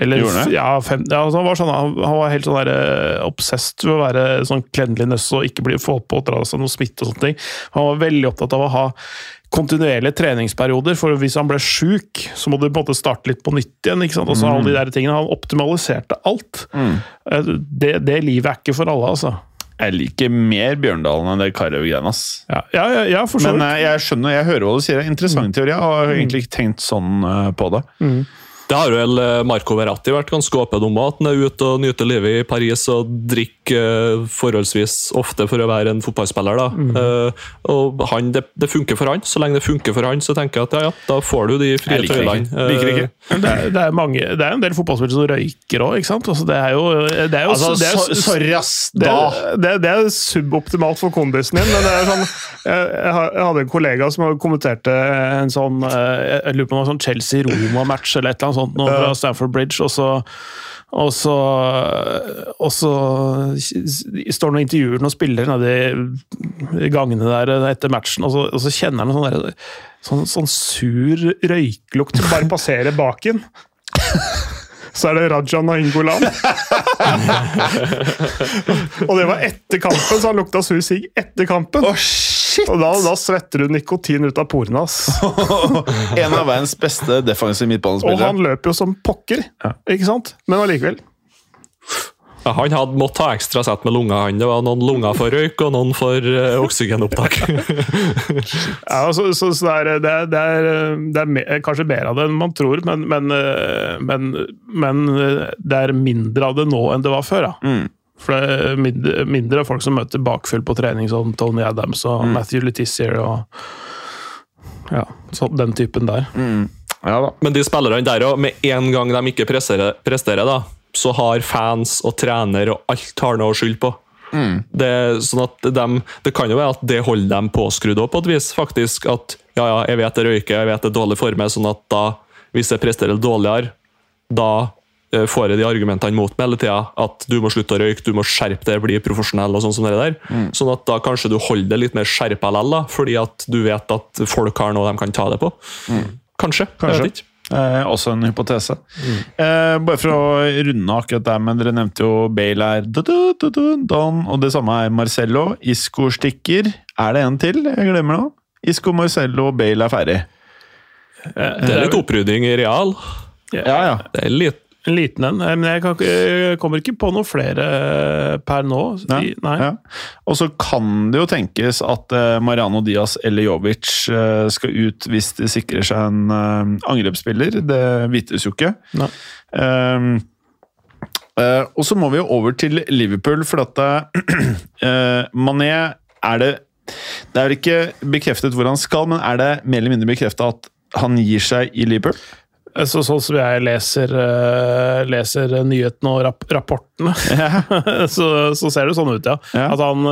Eller, ja, fem, ja, altså, han, var sånn, han, han var helt sånn der, eh, obsessed ved å være sånn cleanliness og ikke bli få dra seg noe smitte og sånne ting. Han var veldig opptatt av å ha kontinuerlige treningsperioder, for hvis han ble sjuk, så må du på en måte starte litt på nytt igjen. ikke sant? Og så alle de der tingene. Han optimaliserte alt. Mm. Det, det livet er ikke for alle, altså. Jeg liker mer Bjørndalen enn det Carew-greiene. Ja, ja, ja, ja for så Men vidt. eh, jeg skjønner, jeg hører hva du sier. Er Interessant teori. Jeg har egentlig ikke tenkt sånn eh, på det. Det har vel eh, Marco Verratti vært ganske åpen om, at han er ute og nyter livet i Paris og drikker eh, forholdsvis ofte for å være en fotballspiller. da. Eh, og han, det, det funker for han. Så lenge det funker for han, så tenker jeg at ja, ja, da får du de frie tøylene. Det Det er, det, er mange, det er en del fotballspillere som røyker òg, ikke sant? Altså, det er jo, det er jo Altså, det er, sorry, ass! Da er, det, er- det er suboptimalt for kondisen din, men det er sånn Jeg, jeg hadde en kollega som kommenterte en sånn Jeg lurer på om sånn Chelsea-Roma-match eller et eller annet sånt nå fra Stamford Bridge, og så og så, og så står han noen intervjuer noen spillere nedi gangene der etter matchen, og så, og så kjenner han sånn, der, sånn, sånn sur røyklukt som bare passerer baken. Så er det Raja Nainggolan. og det var etter kampen, så han lukta sur sigg etter kampen. Oh, shit! Og da, da svetter du nikotin ut av porene hans. En av verdens beste defensive Og han løper jo som pokker, ikke sant? Men allikevel. Ja, han hadde måttet ta ekstra sett med lunger. han. Det var noen lunger for røyk og noen for uh, oksygenopptak. Ja, så, så, så det, er, det, er, det, er, det er kanskje mer av det enn man tror, men, men, eh, men, men eh, det er mindre av det nå enn det var før. Da. For det er mindre, mindre folk som møter bakfyll på trening, som Tony Adams og Matthew Letizier og ja, så den typen der. Ja da. Men de spillerne der òg, med en gang de ikke presterer, presterer da, så har fans og trener og alt har noe å skylde på. Det, er sånn at dem- det kan jo være at det holder dem påskrudd opp på et vis. faktisk, At ja, ja, jeg vet det røyker, jeg vet det er dårlig for meg, sånn at da, hvis jeg presterer dårligere, da eh, får jeg de argumentene mot meg hele tida. At du må slutte å røyke, du må skjerpe deg, bli profesjonell. og sånn som det der. Sånn at da kanskje du holder det litt mer skjerpa likevel, fordi at du vet at folk har noe de kan ta det på. Kanskje. Kanskje. Jeg vet ikke. Eh, også en hypotese. Eh, bare for å runde akkurat der, men dere nevnte jo Bale er du, du, du, du, Don, og det samme er Marcello. Isco stikker. Er det en til? Jeg glemmer noe. Isco, Marcello og Bale er ferdig. Det er litt opprydding i real. Ja, ja. Det er litt En liten en, men jeg, kan, jeg kommer ikke på noe flere per nå. Nei. Nei. Ja. Og så kan det jo tenkes at eh, Mariano Diaz eller Jovic eh, skal ut hvis de sikrer seg en eh, angrepsspiller. Det vites jo ikke. Ehm, eh, og så må vi jo over til Liverpool, for at uh, Mané er det Det er ikke bekreftet hvor han skal, men er det mer eller mindre bekreftet at han gir seg i Liverpool? Så, sånn som jeg leser, eh, leser nyhetene og rap rapportene, så, så ser det sånn ut, ja. Ja. At han,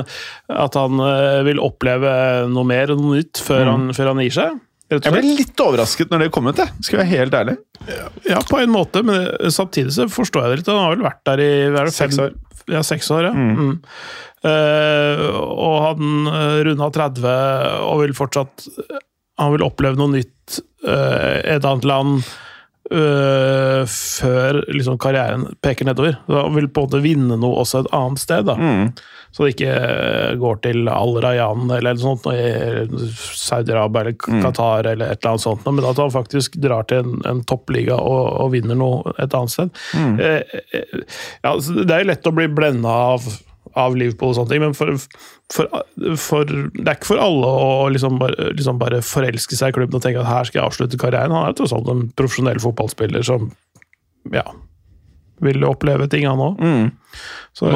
at han eh, vil oppleve noe mer og noe nytt før, han, før han gir seg. Jeg ble litt overrasket når det kom ut, jeg. skal jeg være helt ærlig. Ja, på en måte, men samtidig så forstår jeg det litt. Han har vel vært der i det, Seks fem- år. Ja, seks år, ja. Mm. Eh, og han uh, runda 30 og vil fortsatt Han vil oppleve noe nytt, eh, et annet land, eh, før liksom, karrieren peker nedover. Da vil på en måte vinne noe også et annet sted. da. Mm. Så det ikke eh, går til Al Rayan eller noe sånt, Saudi-Arabia eller Mm. Qatar eller et eller annet sånt, men at han faktisk drar til en, en toppliga og, og vinner noe et annet sted. Mm. Eh, eh, ja, det er jo lett å bli blenda av av Liverpool og sånne ting, men for, for, for, det er ikke for alle å liksom bare, liksom bare, forelske seg i klubben og tenke at her skal jeg avslutte karrieren. Han er tross alt en profesjonell fotballspiller som ja, vil oppleve ting, han òg. Mm.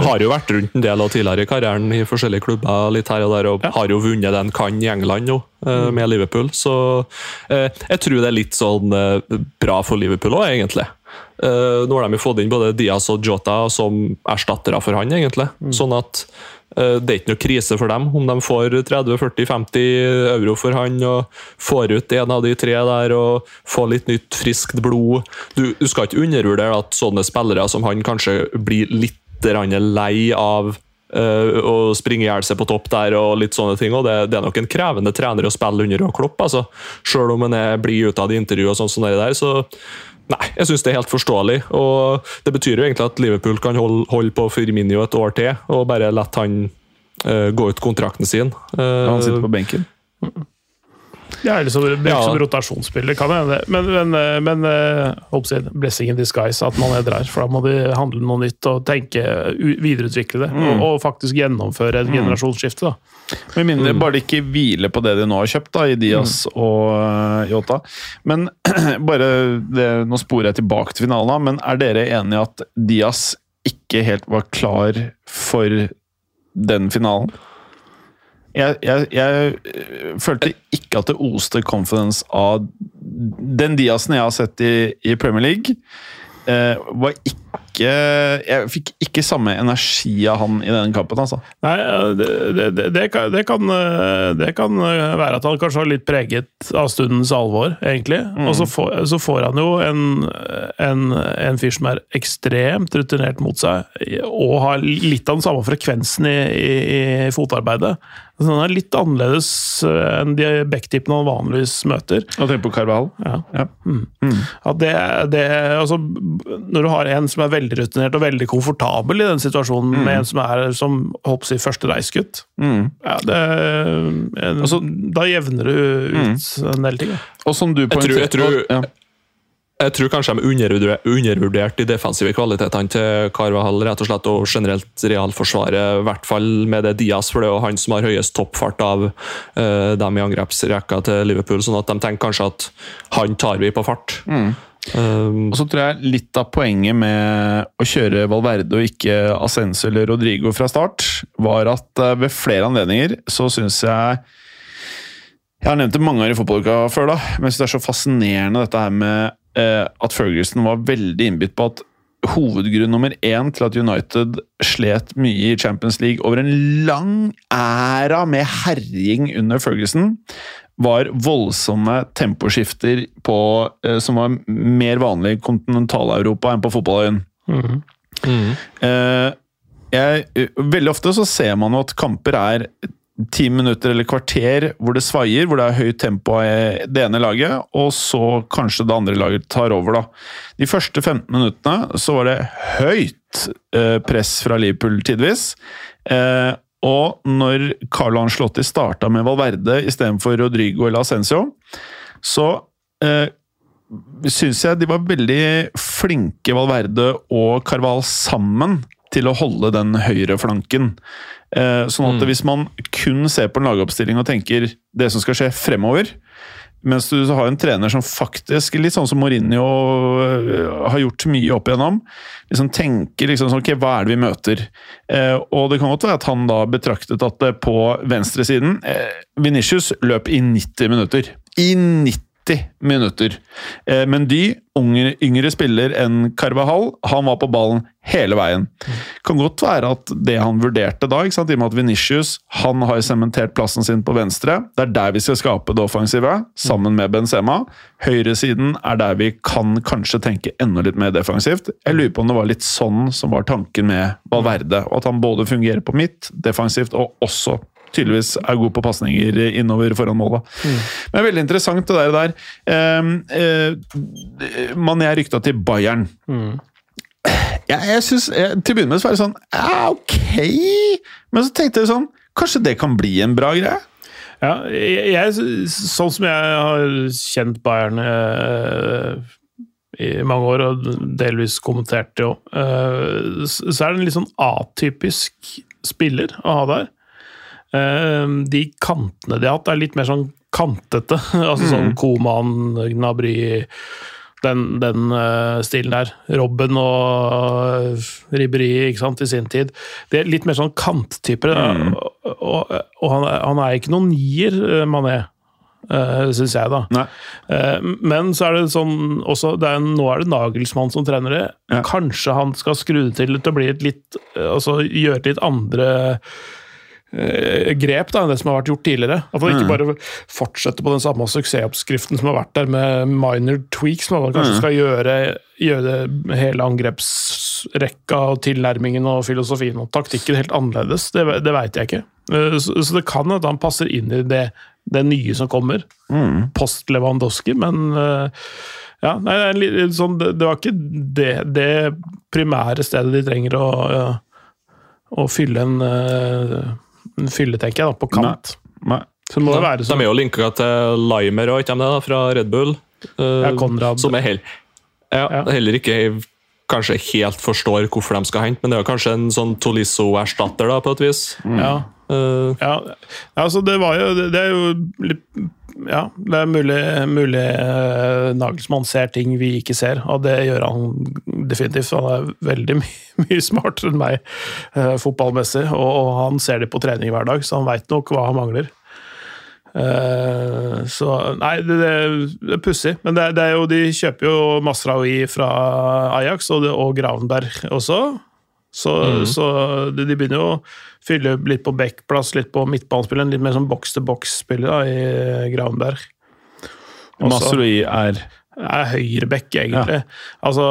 Har jo vært rundt en del av tidligere i karrieren i forskjellige klubber, litt her og der, og Ja. har jo vunnet det han kan i England nå, eh, med Liverpool. Så eh, jeg tror det er litt sånn eh, bra for Liverpool òg, egentlig. Eh, nå har de jo fått inn både Diaz og Jota som erstattere for han, egentlig. Sånn at uh, det er ikke noe krise for dem om de får 30-40-50 euro for han og får ut en av de tre der og får litt nytt, friskt blod. Du, du skal ikke undervurdere at sånne spillere som han kanskje blir litt lei av å springe i hjel seg på topp der og litt sånne ting. og Det, det er nok en krevende trener å spille under og Klopp, altså. Selv om han blir ute av i intervju og sånn som det der, så Nei, jeg syns det er helt forståelig. og Det betyr jo egentlig at Liverpool kan holde, holde på Firmino et år til og bare la han uh, gå ut kontrakten sin. Uh, Han sitter på benken. Ja, eller så, det er Ja. som rotasjonsspiller, kan hende. Men, men, eh, men uh, blessing in disguise at man er der, for da må de handle noe nytt og tenke, videreutvikle det. Og, og faktisk gjennomføre et generasjonsskifte. da. Med mindre bare de ikke hviler på det de nå har kjøpt, da, i Diaz og Yota. Jota. Men bare det, Nå sporer jeg tilbake til finalen, men er dere enige at Diaz ikke helt var klar for den finalen? Jeg, jeg, jeg øh, følte ikke at det oste confidence av den Diazen jeg har sett i, i Premier League. Eh, var ikke Jeg fikk ikke samme energi av han i denne kampen, altså. Nei, det, det, det, kan, det, kan, eh, kan eh, være at han kanskje var litt preget av stundens alvor, egentlig. Og så får, så får han jo en, en, en fyr som er ekstremt rutinert mot seg, og har litt av den samme frekvensen i, i, i fotarbeidet. Så den er litt annerledes eh, enn de backtippene han vanligvis møter. Og tenk på Carvahall. Ja. Ja. At det, det, altså, når du har en som er veldig rutinert og veldig komfortabel i den situasjonen, med en som er som hopps i si, første reisgutt Mm. ja, det, en, Altså- Da jevner du ut en del ting. ja. Og som du tror- jeg tror- ja. Jeg tror kanskje de undervurder- undervurdert de defensive kvalitetene til Carvahall, rett og slett, og generelt realforsvaret, i hvert fall med det Diaz, for det er jo han som har høyest toppfart av uh, dem i angrepsrekka til Liverpool, sånn at de tenker kanskje at han tar vi på fart. Um, Og så tror jeg litt av poenget med å kjøre Valverde og ikke Ascenso eller Rodrigo fra start, var at eh, ved flere anledninger så syns jeg Jeg har nevnt det mange ganger i fotballuka før, da, men jeg synes det er så fascinerende dette her med at Ferguson var veldig innbitt på at hovedgrunn nummer én til at United slet mye i Champions League over en lang æra med herjing under Ferguson, var voldsomme temposkifter på, eh, som var mer vanlig i kontinentaleuropa enn på fotballøyen. mm. Eh, jeg, eh, veldig ofte så ser man jo at kamper er ti minutter eller kvarter hvor det svaier, hvor det er høyt tempo i det ene laget, og så kanskje det andre laget tar over, da. De første 15 minuttene så var det høyt eh, press fra Liverpool tidvis. Eh, og når Carlo Ancelotti starta med Valverde istedenfor Rodrigo eller Ascencio, så eh, syns jeg de var veldig flinke, Valverde og Carval sammen, til å holde den høyre flanken. Eh, sånn at Mm. hvis man kun ser på en lagoppstilling og tenker det som skal skje fremover, mens du har en trener som faktisk, litt sånn som Mourinho øh, har gjort mye opp igjennom, liksom tenker liksom sånn, ok, hva er det vi møter? Eh, og det kan godt være at han da betraktet at det på venstresiden eh, Vinicius løp i 90 minutter. I 90 minutter! Eh, men de, yngre, yngre spiller enn Carvahall, han var på ballen hele veien. Kan godt være at det han vurderte da, i og med at Vinicius han har sementert plassen sin på venstre, det er der vi skal skape det offensive, sammen med Benzema. Høyresiden er der vi kan kanskje tenke enda litt mer defensivt. Jeg lurer på om det var litt sånn som var tanken med Valverde, og at han både fungerer på midt, defensivt, og også tydeligvis er god på pasninger innover foran målet. Men veldig interessant det der. der. Um, eh, Mané er rykta til Bayern. Ja, jeg synes, jeg, Til å begynne med så var det sånn Ja, ok! Men så tenkte jeg sånn Kanskje det kan bli en bra greie? Ja, jeg, jeg, sånn som jeg har kjent Bayern eh, i mange år, og delvis kommentert det òg, eh, så så er det en litt sånn atypisk spiller å ha der. Eh, de kantene de har hatt, er litt mer sånn kantete. altså sånn Koman, Gnabry den, den uh, stilen der. Robben og uh, Ribberi ikke sant, i sin tid. Det er litt mer sånn kanttyper. Mm. Og, og, og han, er, han, er, ikke noen nier, Mané. Uh, Syns jeg, da. Uh, men så er det sånn også, det er, Nå er det Nagelsmann som trener det. Ja. Kanskje han skal skru det til til å bli et litt Altså gjøre litt andre Eh, grep da, enn det som har vært gjort tidligere. At man ikke mm. bare fortsetter på den samme suksessoppskriften som har vært der, med minor tweaks. Men man kanskje mm. skal gjøre, gjøre hele angrepsrekka og tilnærmingen og filosofien og taktikken helt annerledes. Det, det veit jeg ikke. Eh, så, så, det kan at han passer inn i det, det nye som kommer. Mm. Post Lewandowski, men eh, ja, nei, sånn, det, var ikke det, det, primære stedet de trenger å, å fylle en fylle, tenker jeg, da, på kant. Nei. Nei. Så må det være sånn. De er jo linka til Limer og, ikke det, det, fra Red Bull. Uh, ja, Konrad. Som er heller, ja, ja. heller ikke kanskje helt forstår hvorfor de skal hente, men det er jo kanskje en sånn Tolisso-erstatter, da, på et vis. Mm. Ja. Uh, ja. altså det var jo Det er jo litt ja, det er mulig, mulig uh, Nagelsmann ser ting vi ikke ser, og det gjør han definitivt. Han er veldig my mye smartere enn meg uh, fotballmessig, og, og, han ser det på trening hver dag, så han veit nok hva han mangler. Uh, så Nei, det, det, det er pussig. Men det, det, er jo, de kjøper jo Masraoui fra Ajax, og, og Gravenberg også. Så, mm. så de, de, begynner jo å fylle litt på backplass, litt på midtbanespilleren. Litt mer sånn boks-til-boks-spiller i Gravenberg. Masroi er er høyreback, egentlig. Ja. Altså,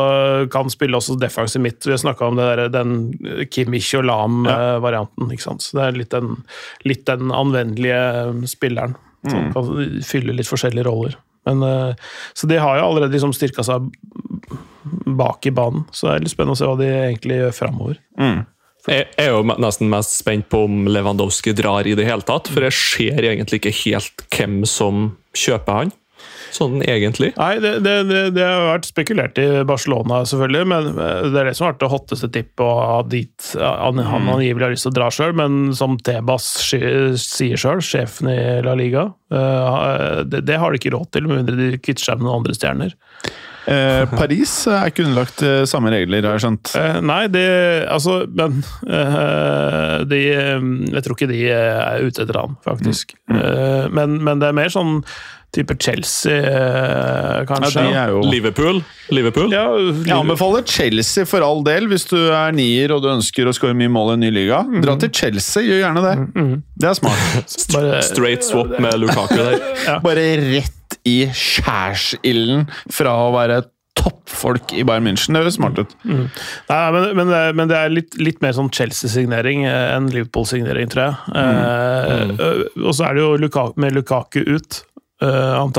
kan spille også defensiv midt. Vi har snakka om der, den Kimmich og Lam-varianten. Ja. Så det er litt den, litt den anvendelige spilleren. Som mm. kan fylle litt forskjellige roller. Men, eh, så de har jo allerede liksom styrka seg bak i banen, så det er litt spennende å se hva de egentlig gjør framover. Mm. Jeg er jo nesten mest spent på om Lewandowski drar i det hele tatt, for jeg ser egentlig ikke helt hvem som kjøper han. Sånn egentlig. Nei, det, det, det, det har vært spekulert i Barcelona, selvfølgelig, men det er det som har vært det hotteste tippet. dit han, han mm. angivelig har lyst til å dra sjøl, men som Tebas sier sjøl, sjefen i La Liga, eh, det, har de ikke råd til, med mindre de kvitter seg med noen andre stjerner. Eh, Paris er ikke underlagt eh, samme regler, har jeg skjønt? Eh, nei, det Altså, men eh, de Jeg tror ikke de er ute etter han, faktisk. Mm. Mm. Men, men, det er mer sånn type Chelsea, kanskje. Ja, jo... Liverpool? Liverpool? Ja, Liverpool. Jeg anbefaler Chelsea for all del, hvis du er nier og du ønsker å skåre mye mål i en ny liga. Mm. Dra til Chelsea, gjør gjerne det. Mm. Det er smart. Bare... Straight swap med Lukaku der. ja. Bare rett i skjærsilden fra å være toppfolk i Bayern München. Det høres smart ut. Mm. Nei, men, men, det, men, det, er litt, litt mer sånn Chelsea-signering enn Liverpool-signering, tror jeg. Mm. Mm. Eh, og så er det jo Lukaku, med Lukaku ut. Uh,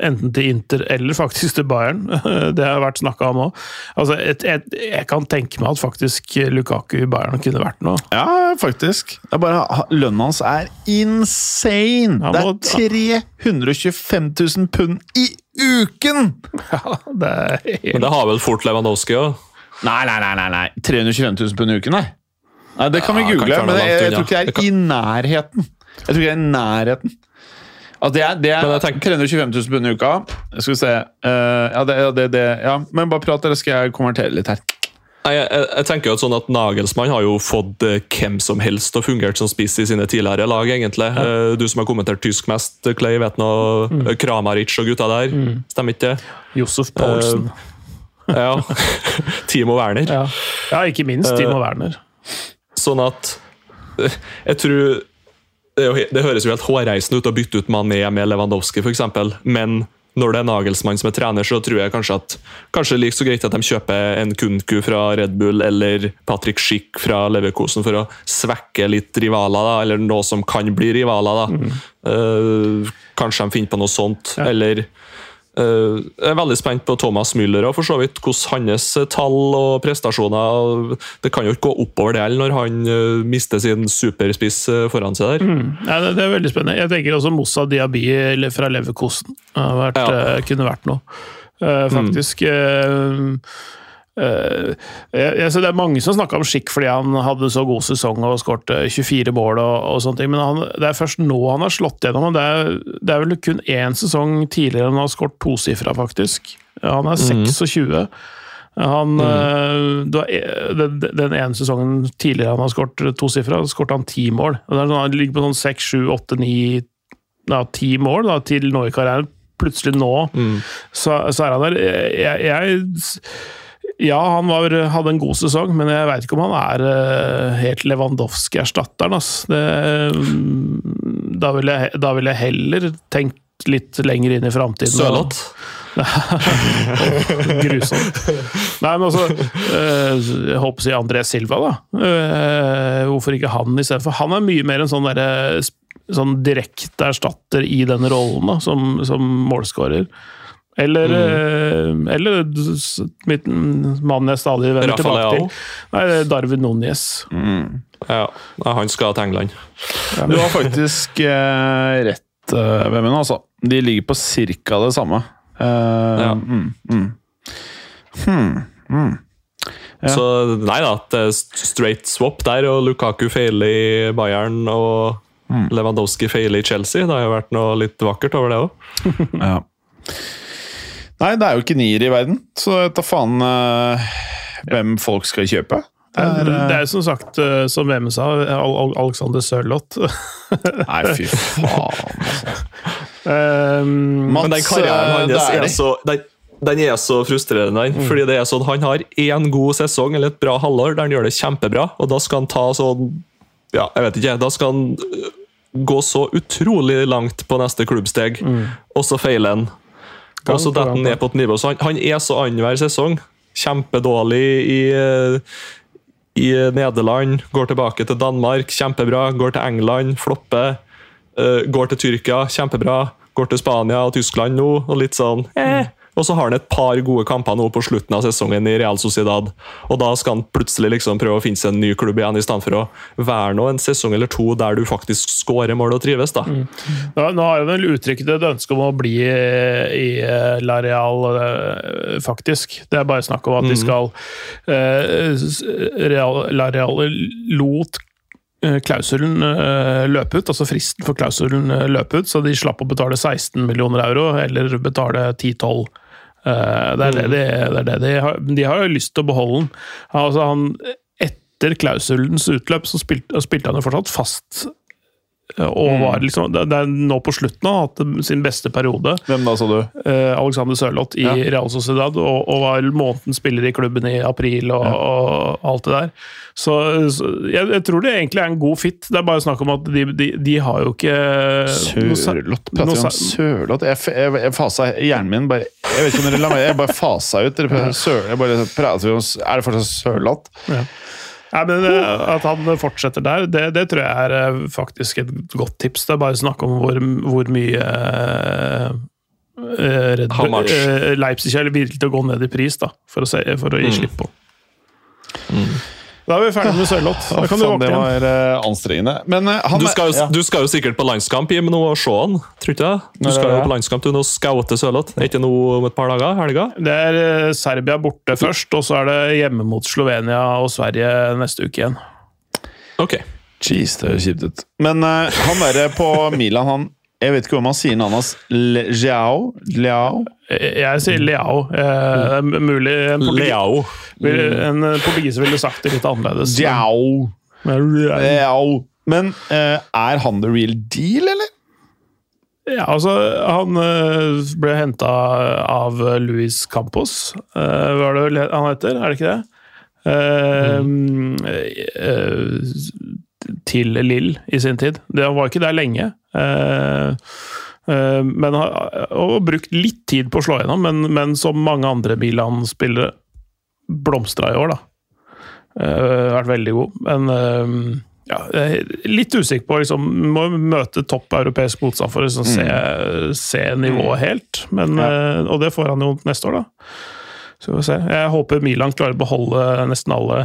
enten til Inter eller faktisk til Bayern. det har vært snakka om òg. Altså, jeg kan tenke meg at faktisk Lukaku i Bayern kunne vært noe. Ja, faktisk. Det er bare lønnen hans er insane! Ja, det er 325 000 pund i uken! Ja, det er helt... Men det har vel fort Lewandowski òg? Nei, nei, nei, nei, 325 000 pund i uken, nei. nei det kan ja, vi google, men jeg, jeg, tror ikke det er i nærheten. Jeg tror ikke det er i nærheten. Altså det er, det er tenker... 325 000 pund i uka. Skal vi se uh, ja, det, det, det, ja, Men bare prat, eller skal jeg konvertere litt her. Jeg, jeg, jeg, tenker jo at sånn at Nagelsmann har jo fått uh, hvem som helst og fungert som spiss i sine tidligere lag. egentlig. Ja. Uh, du som har kommentert tysk mest, Clay, vet nå mm. Kramaric og gutta der. Mm. Stemmer ikke det? Josef Paulsen. ja. Timo Werner. Ja. ja, ikke minst Timo Werner. Sånn at Jeg tror det, jo, det, høres jo helt hårreisende ut å bytte ut Mané med Lewandowski, f.eks., men når det er Nagelsmann som er trener, så tror jeg kanskje at kanskje like så greit at de kjøper en Kunku fra Red Bull eller Patrick Schick fra Leverkosen for å svekke litt rivaler, da, eller noe som kan bli rivaler. da. Mm. Uh, kanskje de finner på noe sånt, ja. eller jeg er veldig spent på Thomas Müller og for så vidt hvordan hans eh, tall og prestasjoner Det kan jo ikke gå oppover det når han eh, mister sin superspiss foran seg der. Mm. Ja, det er veldig spennende. Jeg tenker også Moussa Diaby fra Leverkosten ja. kunne vært noe, faktisk. Mm. Eh, jeg, jeg, Det er mange som snakka om Schick fordi han hadde så god sesong og skåret 24 mål og, og sånne ting, men han, det er først nå han har slått gjennom. og Det er, det er vel kun én sesong tidligere han har skåret tosifra, faktisk. Han er 26. Han, eh, da, den, den ene sesongen tidligere han har skåret tosifra, skåret han ti mål. Sånn, han ligger på sånn seks, sju, åtte, ni ti mål da, til nå i karrieren. Plutselig nå så, så er han der. Jeg, jeg ja, han var, hadde en god sesong, men jeg veit ikke om han er uh, helt Lewandowski-erstatteren. mm, da ville jeg, da vil jeg heller tenkt litt lenger inn i framtiden. Sørloth. Grusomt. Nei, men altså uh, Jeg håper å si André Silva, da. Uh, Hvorfor ikke han istedenfor? Han er mye mer en sånn derre sånn direkte erstatter i den rollen, da, som, som målskårer. Eller, Mm. eh, eller mitt mannen jeg stadig vender tilbake til. Nei, det er Darwin Núñez. Ja, ja, han skal til England. Du har faktisk eh, rett, uh, Vemund, altså. De ligger på cirka det samme. Uh, Ja. mm, mm. Hmm, mm. Ja. Så nei da, straight swap der, og Lukaku feiler i Bayern og Mm. Lewandowski feiler i Chelsea. Det har jo vært noe litt vakkert over det òg. Ja. Nei, det er jo ikke nier i verden, så jeg tar faen uh, hvem folk skal kjøpe. Det er, Det er, er som sagt, eh, som VM sa, Al Al Alexander Sørloth. Nei, fy faen. um, Mats, Men den karrieren eh, hans er er så den, den er så frustrerende. mm. fordi det er sånn, Han har én god sesong eller et bra halvår der han gjør det kjempebra, og da skal han ta sånn ja, jeg vet ikke, Da skal han gå så utrolig langt på neste klubbsteg, og så feiler han. Og så detter han ned på et nivå. Så han, han er så annenhver sesong. Kjempedårlig i, øh, i Nederland, går tilbake til Danmark, kjempebra. Går til England, flopper. Uh, går til Tyrkia, kjempebra. Går til Spania og Tyskland nå, og litt sånn eh. Og så har han et par gode kamper nå på slutten av sesongen i Real Sociedad. Og da skal han plutselig liksom prøve å finne seg en ny klubb igjen, i stedet for å være nå en sesong eller to der du faktisk skårer mål og trives. da. Nå, nå har jeg vel uttrykt et ønske om å bli i, i eh, La Real, eh, faktisk. Det er bare snakk om at de skal eh, Real, La Real lot eh, klausulen løp ut, altså fristen for klausulen løp ut, så de slapp å betale 16 millioner euro, eller betale 10-12. Eh, Det er det, de, det, er det de har. De har jo lyst til å beholde den. Altså han, etter klausulens utløp så spilte, spilte han jo fortsatt fast og var liksom, det det er nå på slutten han har hatt sin beste periode. Hvem da, sa du? Eh, Alexander Sørloth i Ja. Real Sociedad, og, og var månedens spiller i klubben i april og, og alt det der. Så, så jeg, jeg tror det egentlig er en god fit. Det er bare snakk om at de, de, de har jo ikke Sørloth? Prater vi om Sørloth? Jeg, jeg, jeg fasa hjernen min bare Jeg vet ikke om dere la meg Jeg bare fasa ut. Dere sør, jeg bare prater om Er det fortsatt Sørloth? Nei, men eh, At han fortsetter der, det, det tror jeg er eh, faktisk et godt tips. Det er bare snakk om hvor, hvor mye eh, Red Leipzig er villig til å gå ned i pris da, for å, se, for å gi Mm. slipp på. Da er vi ferdig med Sørloth. Da kan du våkne det igjen. var uh, anstrengende. Men uh, han Du skal, jo, ja. du skal jo sikkert på landskamp Jim, nå og se han, tror ikke jeg? Du skal jo det? på landskamp du nå scoute Sørloth. Er ikke noe om et par dager? Helga? Det er uh, Serbia borte først, og så er det hjemme mot Slovenia og Sverige neste uke igjen. Ok. Jeez, det høres kjipt ut. Men han derre på Milan, han Jeg vet ikke om han sier navnet hans. Le, Leao? Jeg sier Leao. Eh, Det er mulig en, Leao. en eh, portugiser ville sagt det litt annerledes. Men- Leao. Men eh, er han the real deal, eller? Ja, altså, han eh, ble henta av Luis Campos, eh, hva er det han heter? Er det ikke det? Eh, eh, til Lill i sin tid. Det han var ikke der lenge. Eh, eh, men har og brukt litt tid på å slå gjennom, men, men som mange andre Milan-spillere blomstra i år, da. Eh, vært veldig god. Men eh, ja, litt usikker på liksom, Må møte topp europeisk motstand for å liksom, se, se nivået helt. Men, eh, og det får han jo neste år, da. Så vi se. Jeg håper Milan klarer å beholde nesten alle.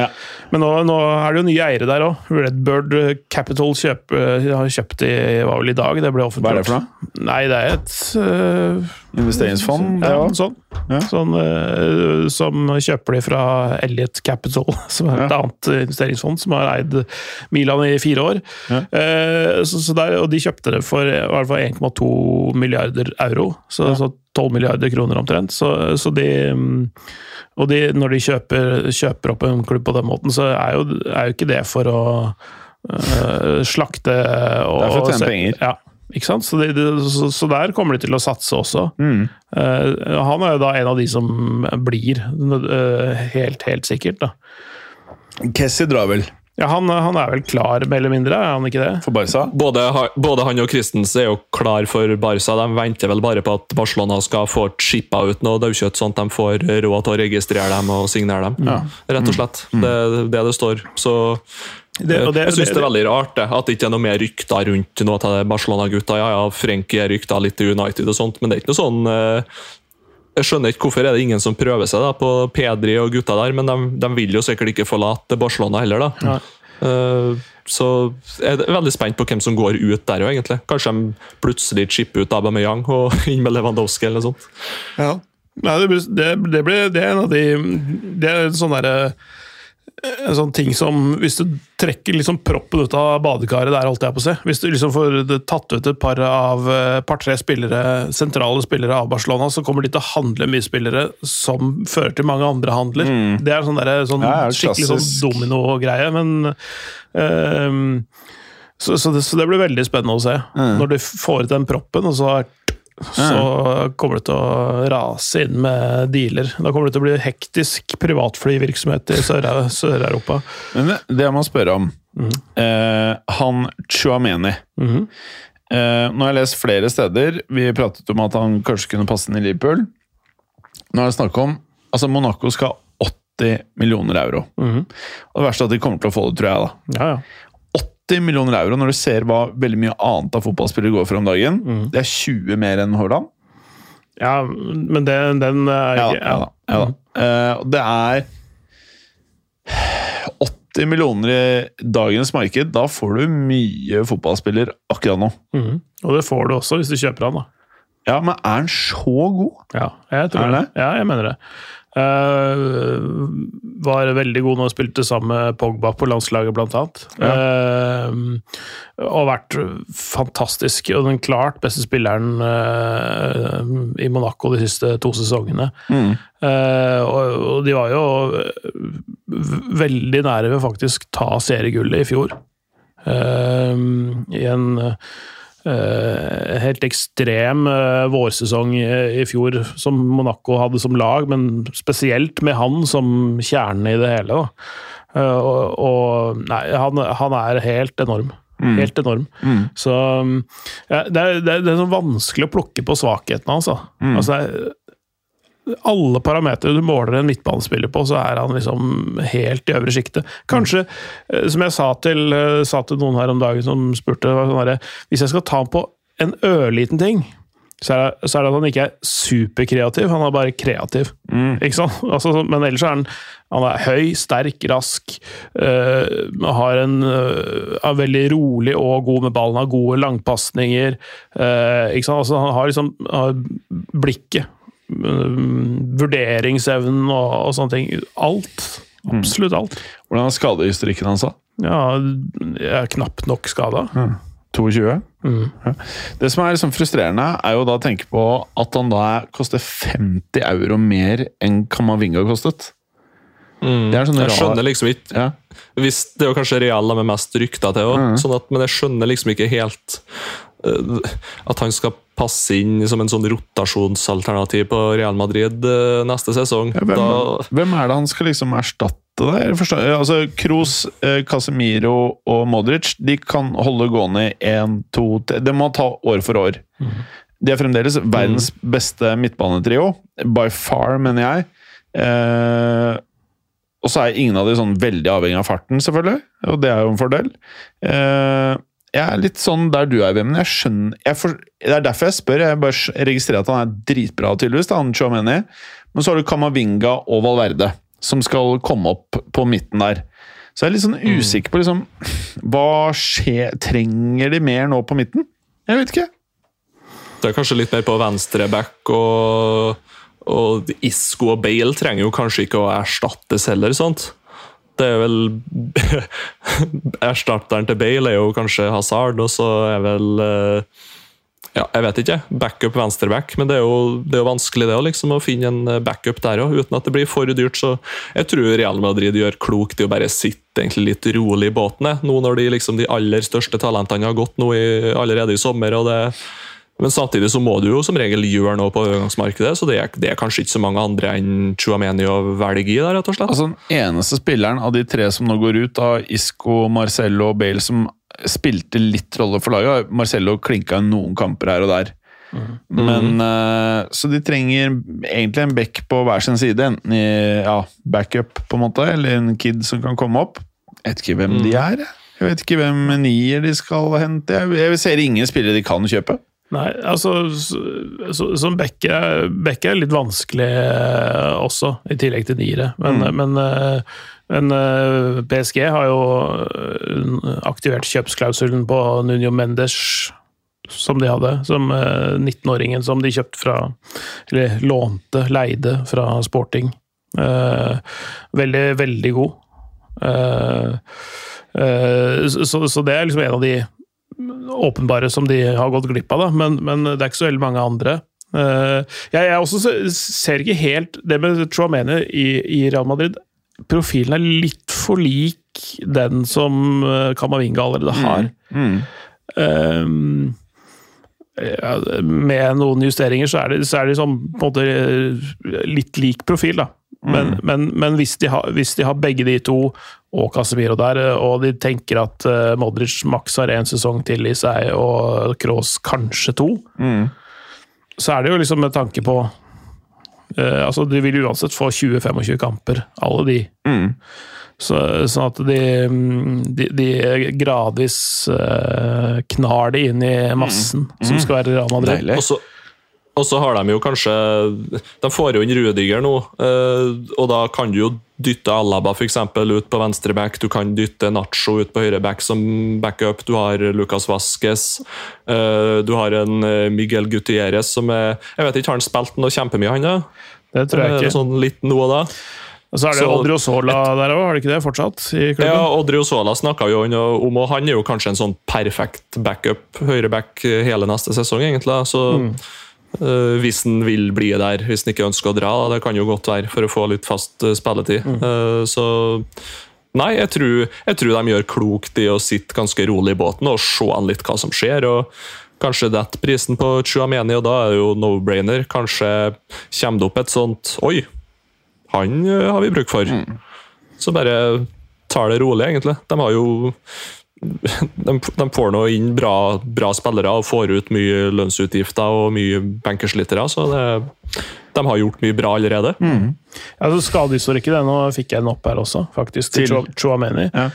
Ja. Men nå, nå er det jo nye eiere der òg. Redbird Capital kjøp, har kjøpt i, var vel i dag. Det ble Hva er det for noe? Nei, det er et øh, Investeringsfond? ja, noe. Ja. Sånn, uh, som kjøper de fra Elliot Capital, som er et Ja. annet investeringsfond som har eid Milan i fire år. Ja. Uh, så, så der, og de kjøpte det for i hvert fall 1,2 milliarder euro. Så, så 12 milliarder kroner omtrent. Så, så de mm, Og de, når de kjøper, kjøper opp en klubb på den måten, så er jo, er jo ikke det for å uh, slakte og Det er for å tjene penger. Ja, ikke sant? Så, de, de, så, så der kommer de til å satse også. Mm. Uh, han er jo da en av de som blir, uh, helt, helt sikkert. da. Kessie drar vel Ja, han, han er vel klar, mer eller mindre, er han ikke det? for Barca? Både, både han og Christens er jo klar for Barca. De venter vel bare på at Barcelona skal få chippa ut noe daukjøtt, sånn at de får råd til å registrere dem og signere dem. Ja. Rett og slett. Det er det det står. Så Det- og det- jeg syns det- det er veldig rart det, at det ikke er noe mer rykter rundt noe av Barcelona-gutta. Ja, ja, Frenkie er rykta litt til United og sånt, men det er ikke noe sånn eh, Jeg skjønner ikke hvorfor er det ingen som prøver seg da på Pedri og gutta der, men de, de vil jo sikkert ikke forlate Barcelona heller, da. Ja. Eh, så jeg er veldig spent på hvem som går ut der, jo, egentlig. Kanskje de plutselig chipper ut Aubameyang og inn med Lewandowski eller noe sånt. Ja. Nei, det, blir- det, det, blir, det er en av de Det er sånn derre en sånn ting som Hvis du trekker liksom proppen ut av badekaret der, holdt jeg på å si Hvis du liksom får tatt ut et par av par-tre spillere, sentrale spillere av Barcelona, så kommer de til å handle mye spillere som fører til mange andre handler. Det er sånn, der, sånn Ja, skikkelig sånn domino-greie, men ehm, så, så, det, så det blir veldig spennende å se. Når de får ut den proppen, og så, så kommer det til å rase inn med dealer. Da kommer det til å bli hektisk privatflyvirksomhet i Sør- Sør-Europa. Men det jeg må spørre om eh, Han Chuameni Mhm. eh, Nå har jeg lest flere steder Vi pratet om at han kanskje kunne passe inn i Liverpool. Nå er det snakk om Altså, Monaco skal ha 80 millioner euro. Mhm. Og Det verste er at de kommer til å få det, tror jeg. da Ja, ja. 80 millioner euro når du ser hva veldig mye annet av fotballspillere går for om dagen. Det er 20 mer enn Haaland. ja, men det, den er Ja, ikke ja, da, ja, da. Eh, og det er 80 millioner i dagens marked. Da får du mye fotballspiller akkurat nå. Mm. Og det får du også hvis du kjøper han, da. Ja, men er han så god? Ja, jeg tror Er det. det? Ja, jeg mener det. Eh, var veldig god når han spilte sammen med Pogba på landslaget, blant annet. Eh, og vært fantastisk. Og den klart beste spilleren uh, i Monaco de siste to sesongene. Eh, og, og de var jo veldig nære ved faktisk ta seriegullet i fjor. I en helt ekstrem eh, vårsesong i, fjor som Monaco hadde som lag, men spesielt med han som kjernen i det hele. Eh, og, og nei, han, han er helt enorm. Helt enorm. Så ja, det, er, det, er, det er så vanskelig å plukke på hans. da. Altså, det er- alle parametere du måler en midtbanespiller på, så er han liksom helt i øvre sjiktet. Kanskje, eh, som jeg sa til, eh, sa til noen her om dagen som spurte sånn derre, Hvis jeg skal ta han på en ørliten ting, så er, det, så er det at han ikke er superkreativ, han er bare kreativ. Ikke sant? Altså, men ellers er han, han er høy, sterk, rask, øh, har en, øh, er veldig rolig og god med ballen, har gode langpasninger. øh, ikke sant? Altså, han har liksom har blikket, vurderingsevnen og, og sånne ting. Alt. Absolutt alt. Hvordan er skadehistorikken hans? da? Ja, jeg er knapt nok skada. 22? Ja. Det som er liksom frustrerende, er jo da å tenke på at han da koster 50 euro mer enn Kamavinga kostet. Det er sånn Jeg rar- skjønner liksom ikke Ja. hvis Det er jo kanskje Real de er mest rykta til òg, sånn at- men jeg skjønner liksom ikke helt eh, at han skal passe inn som en sånn rotasjonsalternativ på Real Madrid eh, neste sesong. Ja, hvem, hvem er det han skal liksom erstatte der? Forstår- Altså, Kroos, eh, Casemiro og Modric de kan holde gående i én, to tre Det må ta år for år. De er fremdeles verdens beste midtbanetrio. By far, mener jeg. Eh, og så er ingen av de sånn veldig avhengig av farten, selvfølgelig. Og det er jo en fordel. Eh, jeg er litt sånn der du er, Vemmen. Jeg skjønner jeg for, Det er derfor jeg spør. Jeg bare registrerer at han er dritbra, tydeligvis. Da, han Chouameni. Men så har du Kamavinga og Valverde, som skal komme opp på midten der. Så jeg er litt sånn usikker på liksom Hva skjer Trenger de mer nå på midten? Jeg vet ikke. det er kanskje litt mer på venstre back og, og Isco og Bale trenger jo kanskje ikke å erstattes heller, sant? Det er vel Erstatteren til Bale er jo kanskje Hazard, og så er vel eh, ja, jeg vet ikke. Backup venstreback, men det er jo, det er jo vanskelig det liksom, å finne en eh, backup der òg, uten at det blir for dyrt. Så jeg tror Real Madrid gjør klokt i å bare sitte litt rolig i båten, nå når de, liksom, de aller største talentene har gått nå i, allerede i sommer. og det men samtidig så må du jo som regel gjøre noe på overgangsmarkedet, så det er, det er kanskje ikke så mange andre enn Chuameni å velge i. der, rett og slett. Altså, Den eneste spilleren av de tre som nå går ut, av Isco, Marcello og Bale, som spilte litt rolle for laget. Marcello klinka noen kamper her og der. Men uh, Så de trenger egentlig en back på hver sin side. Enten i ja, backup, på en måte, eller en kid som kan komme opp. Jeg vet ikke hvem de er. jeg. Jeg vet ikke hvem nier de skal hente. Jeg, jeg ser ingen spillere de kan kjøpe. Nei, altså så, så, Som Bekke Bekke er litt vanskelig eh, også, i tillegg til niere. Men, men, eh, men eh, PSG har jo aktivert kjøpsklausulen på Nuno Mendes, som de hadde. Som eh, 19-åringen som de kjøpte fra Eller lånte, leide fra Sporting. Veldig, veldig god. Så, så det er liksom en av de åpenbare som de har gått glipp av, da. Men, men det er ikke så veldig mange andre. Uh, jeg, jeg også ser ikke helt det med Chouameni i, i Real Madrid. Profilen er litt for lik den som eh, Kamavinga allerede har. Mm. Um, ja, med noen justeringer så er det, så er det sånn, på en måte eh, litt lik profil, da. Men, men, men hvis, de har, hvis de har begge de to og Casemiro der, eh, og de tenker at eh, Modric maks har én sesong til i seg, og Kroos kanskje to, Mm. så er det jo liksom med tanke på Uh, Altså, de vil uansett få 20-25 kamper, alle de. Mm. Så, sånn at de, mm, de, de gradvis uh, knar det inn i massen som skal være Real Madrid. Og så, og så har de jo kanskje De får jo inn Rudiger nå, eh, og da kan du jo dytte Alaba for eksempel, ut på venstre back. Du kan dytte Nacho ut på høyre back som backup. Du har Lucas Vasques. eh, Du har en eh, Miguel Gutierrez som er Jeg vet ikke, har han spilt noe kjempemye, han da? Det tror jeg ikke. Sånn litt nå og da? Og så er det så- Odriozola der òg, har det ikke det fortsatt? i klubben? Ja, Odriozola snakka jo om, og han er jo kanskje en sånn perfekt backup, høyreback hele neste sesong, egentlig. Så eh, hvis han vil bli der, hvis han ikke ønsker å dra, det kan jo godt være for å få litt fast eh, spilletid. Eh, så Nei, jeg tror, jeg tror de gjør klokt i å sitte ganske rolig i båten og se an litt hva som skjer. og Kanskje detter prisen på Chuameni, og da er det jo no-brainer. Kanskje kommer det opp et sånt Oi, han eh, har vi bruk for. Så bare tar det rolig, egentlig. De har jo de, de får nå inn bra, bra spillere og får ut mye lønnsutgifter og mye benkerslitere, så det, de har gjort mye bra allerede. Ja, så Skadehistorikken, det. nå fikk jeg den opp her også, faktisk, til Til- Chouameni. Ja.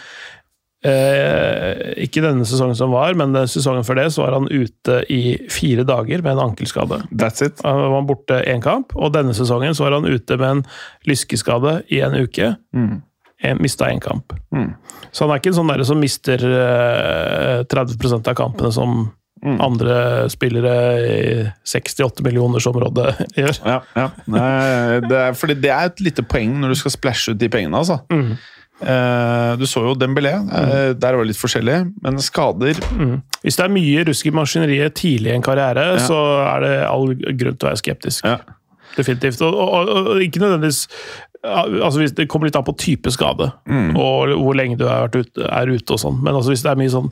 Eh, ikke denne sesongen som var, men den sesongen før det så var han ute i fire dager med en ankelskade. That's it. Han var borte én kamp, og denne sesongen så var han ute med en lyskeskade i en uke. Mm. En, mista én kamp. Mm. Så han er ikke en sånn derre som mister eh, 30% av kampene som Mm. andre spillere i 68 millioners område gjør. Ja, ja. Det er, fordi det er et lite poeng når du skal splæsje ut de pengene, altså. Mm. Eh, du så jo Dembélé. Eh, der var det litt forskjellig, men skader Mm. Hvis det er mye rusk i maskineriet tidlig i en karriere, Ja. så er det all grunn til å være skeptisk. ja. Definitivt. Og, og, og ikke nødvendigvis altså hvis Det kommer litt an på type skade, Mm. og hvor lenge du har vært ute, er ute og sånn. Men altså hvis det er mye sånn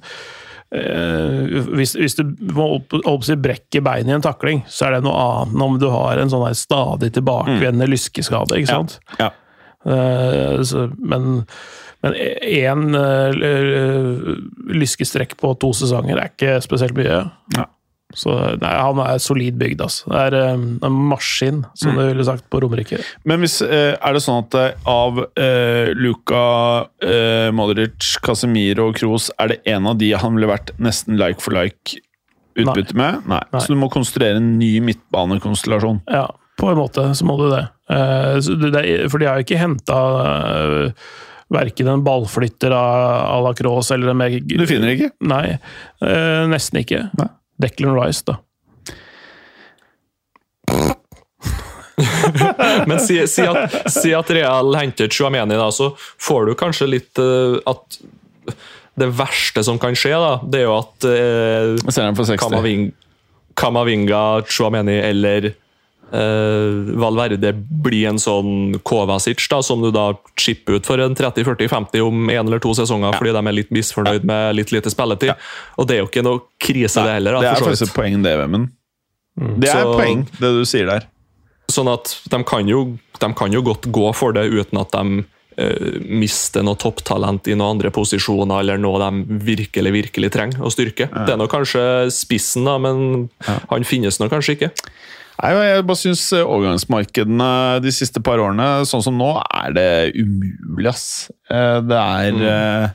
eh, hvis, hvis du må opp- opp, brekker brekke beinet i en takling, så er det noe annet enn om du har en sånn stadig tilbakevendende lyskeskade. ikke sant? Ja. Ja. Eh, så, men men én lyskestrekk på to sesonger er ikke spesielt mye. Ja. Så nei, han er solid bygd, altså. Det er eh, en maskin, som Mm. du ville sagt på Romerike. Men hvis, eh, er det sånn at eh, av eh, Luka, eh, Modric, Casemiro og Kroos, er det en av de han ville vært nesten like for like utbytte med? Nei. Nei. Så du må konstruere en ny midtbanekonstellasjon. Ja, på en måte så må du det. Eh, det for de har jo ikke henta verken en ballflytter à la Cross eller en mer Du finner ikke? Nei, eh, nesten ikke. Nei. Declan Rice, da. Men si, si, at, si at Real henter Chouameni, da, så får du kanskje litt uh, at Det verste som kan skje, da, det er jo at uh, Jeg ser den for 60. Kamaving, Kamavinga, Chouameni eller eh, Valverde blir en sånn Kovacic, da, som du da chipper ut for en 30-40-50 om en eller to sesonger fordi de er litt misfornøyd med litt lite spilletid. Og det er jo ikke noe krise, det heller. Da, det er faktisk et poeng, det, Vemund. Det er Så- poeng, det du sier der. Sånn at de kan, jo, de kan jo godt gå for det uten at de uh, mister noe topptalent i noen andre posisjoner eller noe de virkelig virkelig trenger å styrke. Det er nå kanskje spissen, da, men han finnes nå kanskje ikke. Nei, Jeg bare syns overgangsmarkedene de siste par årene, sånn som nå, er det umulig, ass. Eh, Det er mm.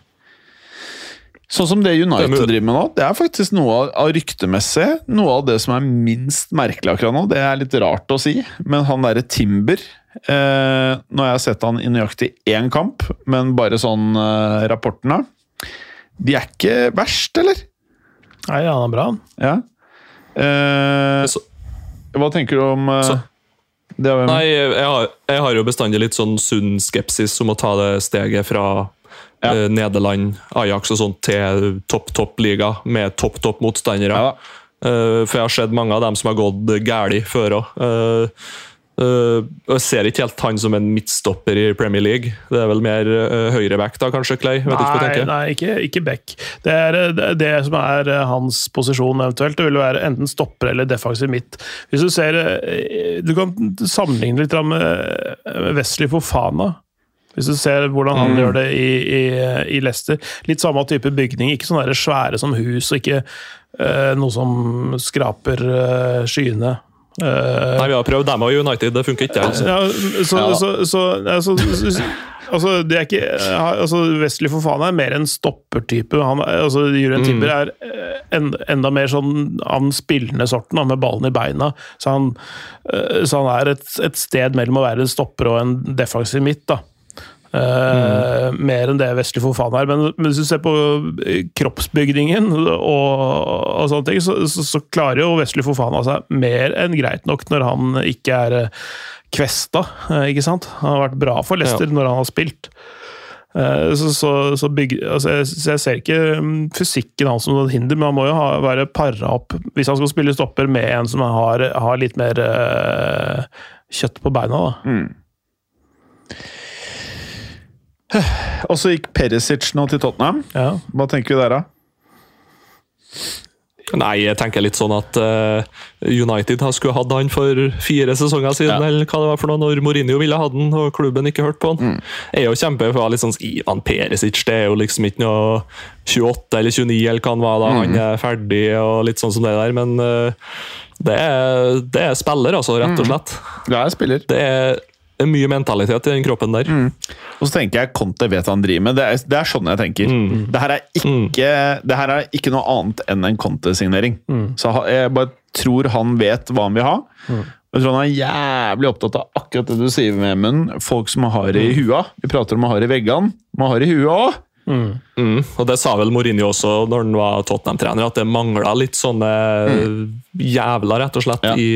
Sånn som det United er driver med nå, det er faktisk noe av, ryktemessig noe av det som er minst merkelig akkurat nå. Det er litt rart å si, men han derre Timber eh, Nå har jeg sett han i nøyaktig én kamp, men bare sånn eh, rapportene De er ikke verst, eller? Nei, han er bra, han. Ja. Eh, hva tenker du om uh, det? Nei, jeg har, jeg har jo bestandig litt sånn sunn skepsis om å ta det steget fra Ja. uh, Nederland, Ajax og sånt til topp, topp liga med topp, topp motstandere. Ja. Eh, for jeg har sett mange av dem som har gått galt før òg. Jeg ser ikke helt han som en midtstopper i Premier League. Det er vel mer uh, høyreback, da, kanskje, Clay? Vet ikke Nei, tenker. nei ikke, ikke back. Det er eh, det, det som er hans posisjon eventuelt. Det vil være enten stopper eller defensiv midt. Hvis du ser Du kan sammenligne litt med Wesley Fofana. Hvis du ser hvordan han gjør det i, i, i Leicester. Litt samme type bygning. Ikke sånne svære som hus, og ikke uh, noe som skraper uh, skyene. Eh, Nei, Vi har prøvd dem og United, det funker ikke. Altså. ja, så, Ja så, så, altså, altså, det er ikke altså, Wesley faen er mer en stoppertype. Han, altså, Jurien Mm. Timber er eh, en, enda mer sånn av den spillende sorten, da, med ballen i beina. Så han, eh, så han er et, et sted mellom å være en stopper og en defensiv midt. da. Eh, Mer enn det Wesley Fofana er. Men, men hvis du ser på eh, kroppsbygningen og, og sånne ting, så, så, så klarer jo Wesley Fofana seg mer enn greit nok når han ikke er eh, kvesta. ikke sant? Han har vært bra for Leicester når han har spilt. Så, så, så, bygge, altså jeg, så jeg ser ikke mm, fysikken hans som noe hinder, men han må jo ha, være para opp hvis han skal spille stopper med en som har, har litt mer øh, kjøtt på beina. da. Og så gikk Perisic nå til Tottenham. Ja. Hva tenker vi der, da? Nei, jeg tenker litt sånn at uh, United har skulle hatt han for fire sesonger siden, Ja. eller hva det var for noe, når Mourinho ville ha den, og klubben ikke hørte på han. Mm. Jeg er jo kjempe for litt sånn Ivan Perisic, det er jo liksom ikke noe 28 eller 29 eller hva han var da Mm. han er ferdig, og litt sånn som det der, men uh, det, er, det er spiller, altså, rett Mm. og slett. Det er spiller. Det er det er mye mentalitet i den kroppen der. Mm. Og så tenker jeg Conte vet hva han driver med. Det er, det er sånn jeg tenker. Mm. Det, her er ikke, det her er ikke noe annet enn en Conte-signering. Så jeg bare tror han vet hva han vil ha. Og Jeg tror han er jævlig opptatt av akkurat det du sier, Vemund. Folk som har det i hua. Vi prater om å ha det i veggene. Man har det i huet òg! Mm, og det sa vel Mourinho også når han var Tottenham-trener, at det mangla litt sånne jævler, rett og slett, Ja. i,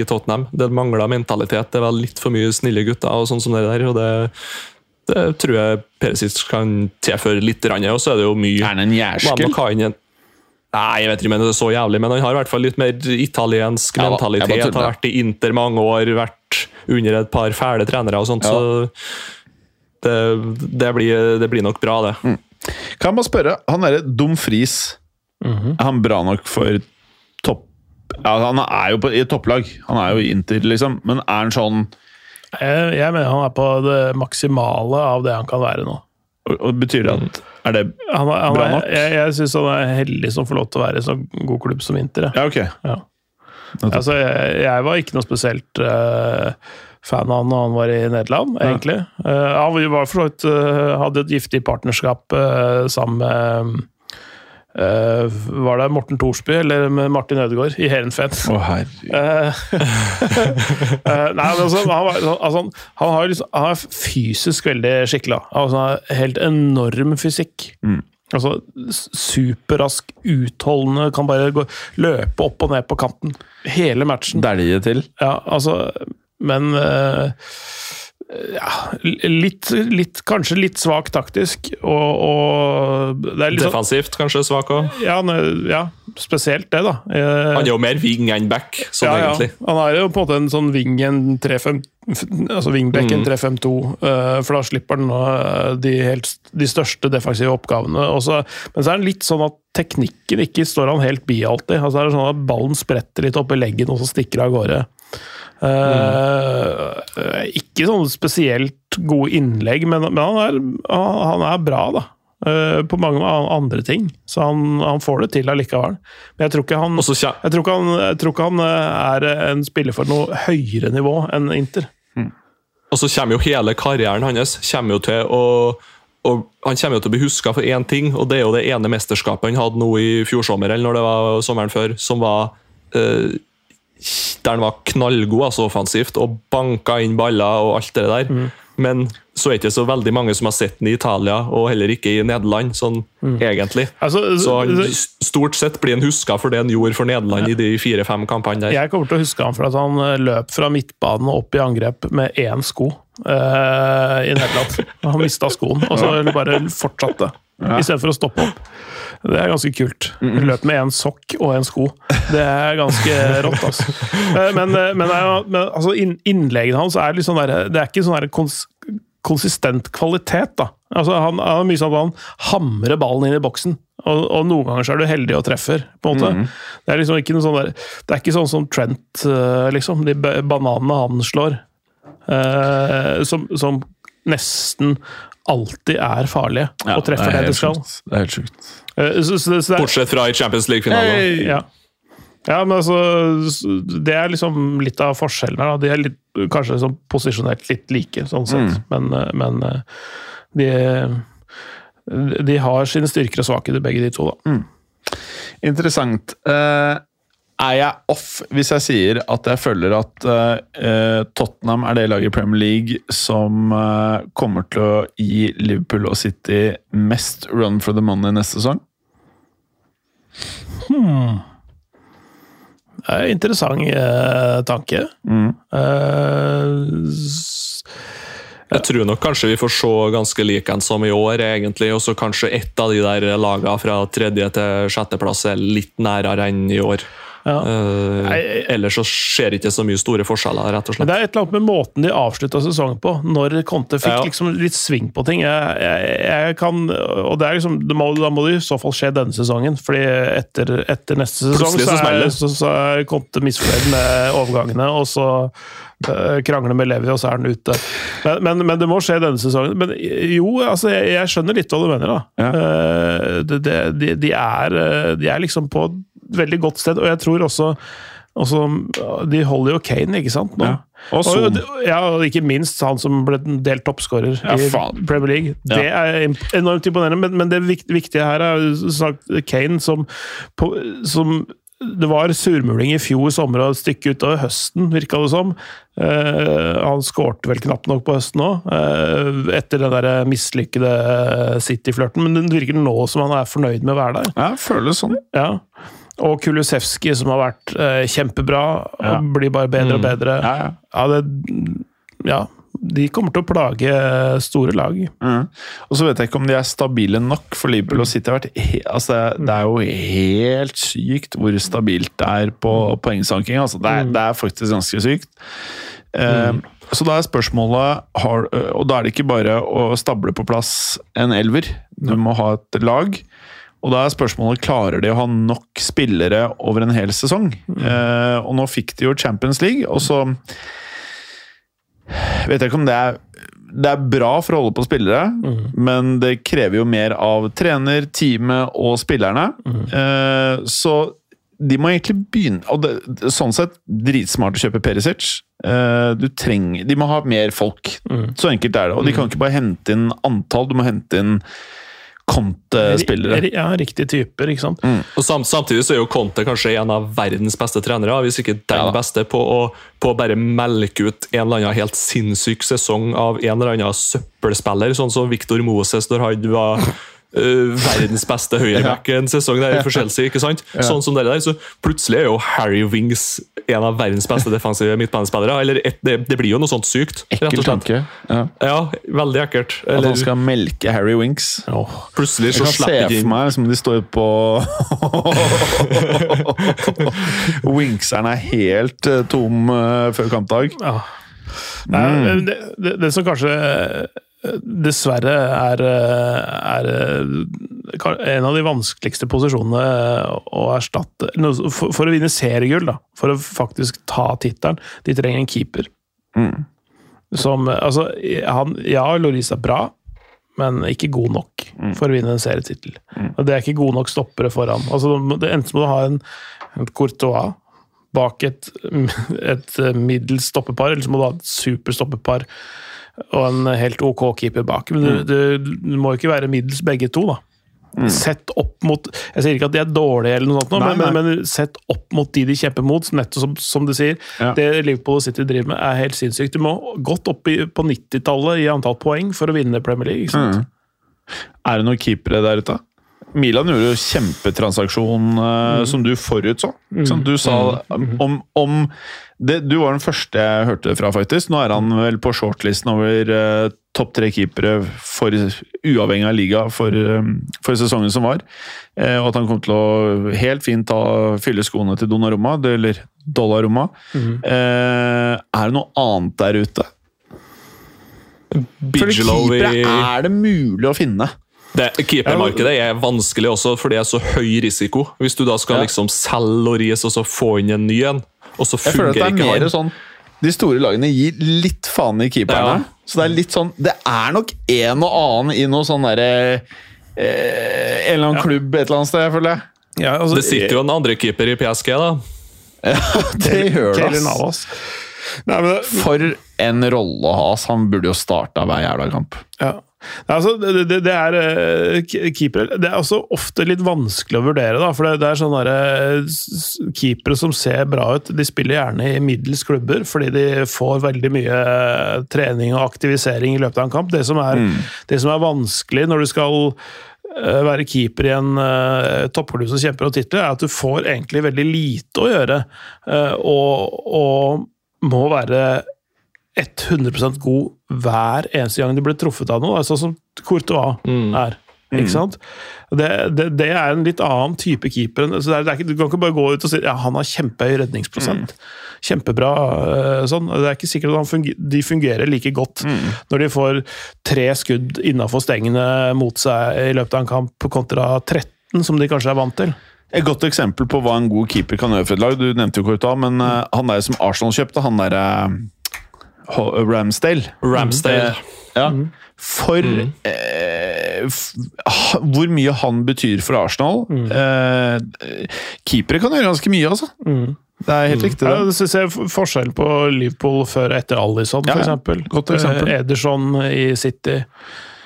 i, Tottenham. Det mangla mentalitet. Det var litt for mye snille gutter og sånn som det der. og det, det tror jeg Perisic kan tilføre litt, og så er det jo mye Er han en jærskel? Nei, jeg vet ikke om det er så jævlig, men han har i hvert fall litt mer italiensk Ja mentalitet. Har vært i Inter mange år, vært under et par fæle trenere og sånt, Ja. så det, det, blir, det blir nok bra, det. Kan jeg bare spørre, han derre Dumfries, er han bra nok for topp... Ja, han er jo på, i topplag. Han er jo i Inter, liksom. Men er han sånn Jeg, jeg mener han er på det maksimale av det han kan være nå. og, og Betyr det at Er det Han er, han Bra er, nok? jeg jeg syns han er heldig som får lov til å være i så god klubb som Inter. Ja, ok. Ja. Altså, jeg, jeg var ikke noe spesielt eh, fan av han når han var i Nederland, egentlig. Uh, han var for så vidt uh, hadde et giftig partnerskap uh, sammen med Var det Morten Thorsby eller med Martin Ødegaard i Heerenveen? Eh, Nei, men altså, han, var, altså, han, har liksom, han er fysisk veldig skikkelig. Altså, han har helt enorm fysikk. Altså, Superrask, utholdende, kan bare gå, løpe opp og ned på kanten. Hele matchen. Dælje til. Ja, altså, men eh, ja, litt, litt, kanskje litt svak taktisk, og, og det litt sånn- Defensivt kanskje svak òg. ja, ja, spesielt det, da. Eh, Han er jo mer wing enn back, sånn ja, ja. Han er jo på en måte en sånn wing en 3-5 Altså wingback en Mm. 3-5-2, eh, for da slipper han eh, de, helt, de største defensive oppgavene. Også, men så er det litt sånn at teknikken ikke står han helt bi alltid. Altså er det sånn at Ballen spretter litt opp i leggen, og så stikker han av gårde. Eh, ikke sånn spesielt gode innlegg, men, men han, er, han er bra, da. Uh, på mange andre ting. Så han, han får det til allikevel. Men jeg tror ikke han Også, jeg tror, ikke han, jeg tror ikke han eh, er en spiller for noe høyere nivå enn Inter. Og så kommer jo hele karrieren hans kommer jo til å og Han kommer jo til å bli huska for én ting, og det er jo det ene mesterskapet han hadde nå i fjor sommer, eller når det var sommeren før, som var eh, Han var knallgod altså offensivt og banka inn baller og alt det der. Men så er det ikke så veldig mange som har sett den i Italia, og heller ikke i Nederland, sånn egentlig. Altså, Så han, stort sett blir han huska for det han gjorde for Nederland i de fire-fem kampene der. jeg kommer til å huske han for at han eh, løp fra midtbanen og opp i angrep med én sko uh, i Nederland. Han mista skoen, og så bare fortsatte. Istedenfor å stoppe opp. Det er ganske kult. Løp med én sokk og en sko. Det er ganske rått, altså. Eh, Men, eh, men, men altså, innleggene hans er litt sånn der, Det er ikke sånn der kons konsistent kvalitet, da. Altså, han, han er mye sånn at han hamrer ballen inn i boksen, og, og noen ganger så er du heldig og treffer. på en måte. Det er liksom ikke noe sånn der, det er ikke sånn som Trent, eh, liksom. De bananene han slår. eh, som, som nesten alltid er farlige, og treffer det, det skal. Det er helt sjukt. Eh, så, så, så Bortsett fra i Champions League-finalen. ja. ja, men altså Det er liksom litt av forskjellen her. De er litt, kanskje liksom posisjonert litt like, sånn sett. Men, eh, men eh, de, de har sine styrker og svakheter, begge de to. da. Interessant. Uh, er jeg off hvis jeg sier at jeg føler at uh, Tottenham er det laget i Premier League som uh, kommer til å gi Liverpool og City mest run for the money neste sesong? Det er en interessant eh, tanke. Eh, Jeg tror nok kanskje vi får se ganske like en som i år, egentlig. Og så kanskje ett av de der lagene fra tredje til sjetteplass er litt nærere enn i år. Ja. Eh, ellers så skjer ikke så mye store forskjeller, rett og Men slett. det er et eller annet med måten de avslutta sesongen på, når Conte fikk Ja. liksom litt sving på ting. Jeg, jeg, jeg kan, og det er liksom, det må, Da må det i så fall skje denne sesongen, fordi etter, etter neste sesong så så er, så, så er Conte misfornøyd med overgangene, og så eh, krangler med Levi, og så er han ute. Men, men, men det må skje denne sesongen. Men jo, altså, jeg, jeg skjønner litt hva du mener, da. Ja. Eh, det, det, de, de, er, de er liksom på veldig godt sted, og jeg tror også Altså, De holder jo Kane, ikke sant? Ja. Og Og, ja, og ikke minst han som ble delt toppskårer Ja, i. Premier League. Det er enormt imponerende, men, men det viktige her er sagt Kane som, på, som det var surmuling i fjor sommer og et stykke utover høsten, virka det som. Eh, han skårte vel knapt nok på høsten òg, etter den der mislykkede City-flørten. Men det virker nå som han er fornøyd med å være der. Ja, føles sånn. Ja. Og Kulusevski, som har vært eh, kjempebra, Ja. og blir bare bedre og bedre. Ja, ja. Ja, det, ja, de kommer til å plage store lag. Mm. Og så vet jeg ikke om de er stabile nok, for Liverpool og City altså det, er, jo helt sykt hvor stabilt det er på poengsanking. Altså det, er, det er faktisk ganske sykt. Eh, Så da er spørsmålet har, Og da er det ikke bare å stable på plass en elver. Du må ha et lag. Og da er spørsmålet klarer de å ha nok spillere over en hel sesong. Eh, og nå fikk de jo Champions League, og så vet jeg ikke om det er det er bra for å holde på spillere, men det krever jo mer av trener, teamet og spillerne. Eh, så de må egentlig begynne og det, Sånn sett dritsmart å kjøpe Perisic. Eh, du trenger, de må ha mer folk. Så enkelt er det. Og de kan ikke bare hente inn antall, du må hente inn Conte-spillere. Ja, riktige typer, ikke sant. Og sam, Samtidig så er jo Conte kanskje en av verdens beste trenere, hvis ikke den Ja beste, på å, på å bare melke ut en eller annen helt sinnssyk sesong av en eller annen søppelspiller, sånn som Victor Moses når han var Uh, verdens beste høyreback en sesong der for Chelsea. ikke sant? Sånn som det der, så Plutselig er jo Harry Wings en av verdens beste defensive midtbanespillere. Eller et, det, det blir jo noe sånt sykt. Ekkel tanke. Ja. Ja, veldig ekkelt. At han skal melke Harry Winks. plutselig Jeg så kan se for meg som de står på Winkseren er helt eh, tom eh, før kampdag. Ja. Mm. det, det, det som kanskje dessverre er, er en av de vanskeligste posisjonene å erstatte For, for å vinne seriegull, da, for å faktisk ta tittelen, de trenger en keeper. Mm. Som Altså, han, ja, Loris er bra, men ikke god nok for å vinne en serietittel. Og det er ikke gode nok stoppere foran. Altså, det Enten må du ha en, en Courtois bak et, et middels stoppepar, eller så må du ha et superstoppepar og en helt ok keeper bak. Men du, du, du må jo ikke være middels begge to, da. Sett opp mot Jeg sier ikke at de er dårlige, eller noe sånt, Nei, men, nei. men, men sett opp mot de de kjemper mot. Nettopp som, som du sier. Ja. Det Liverpool og City driver med, er helt sinnssykt. Du må godt opp i, på 90-tallet i antall poeng for å vinne Premier League. Sant? Er det noen keepere der ute? Milan gjorde jo kjempetransaksjon eh, som du forutså. Mm. Du sa om, om det, Du var den første jeg hørte fra, faktisk. Nå er han vel på shortlisten over eh, topp tre keepere for, uavhengig av liga for, eh, for sesongen som var. Eh, og at han kom til å helt fint ta, fylle skoene til Donnarumma, det- eller Dollarumma. Eh, er det noe annet der ute? Bigelow i er det mulig å finne. Det, Keepermarkedet er vanskelig også, for det er så høy risiko. Hvis du da skal Ja. liksom selge Loris og så få inn en ny en, og så Jeg føler at det fungerer er ikke mer sånn De store lagene gir litt faen i keeperne. Ja. Så det er litt sånn Det er nok en og annen i noe sånn derre eh, En eller annen klubb et eller annet sted, føler jeg. Ja, altså, Det sitter jo en andre keeper i PSG, da. Det gjør det, ass. Nei, men, For en rolle å ha, ass. Han burde jo starta hver jævla kamp. Ja. Altså, det, det, det er eh, keepere Det er også ofte litt vanskelig å vurdere, da. For det, det er sånne eh, keepere som ser bra ut. De spiller gjerne i middels klubber fordi de får veldig mye eh, trening og aktivisering i løpet av en kamp. Det som er, det som er vanskelig når du skal være keeper i en uh, toppklubb som kjemper om titler, er at du får egentlig veldig lite å gjøre. Uh, og, og må være 100 god hver eneste gang du blir truffet av noe, sånn som Courtois er. Ikke sant? Det, det, det er en litt annen type keeper. Så det er, det er ikke, du kan ikke bare gå ut og si ja, han har kjempehøy redningsprosent. Kjempebra. øh, sånn. Det er ikke sikkert at han fungerer, de fungerer like godt når de får tre skudd innafor stengene mot seg i løpet av en kamp, kontra 13, som de kanskje er vant til. Et godt eksempel på hva en god keeper kan gjøre for et lag. Du nevnte jo Courtois, men eh, han der som Arsenal kjøpte, han derre uh, Ramsdale Ramsdale. Ja. For eh, f hvor mye han betyr for Arsenal eh, Keepere kan gjøre ganske mye, altså. Det er helt riktig. Ja, det. du ser forskjell på Liverpool før og etter Alisson, Ja, for ja. eksempel. Godt eksempel. Eh, Ederson i City.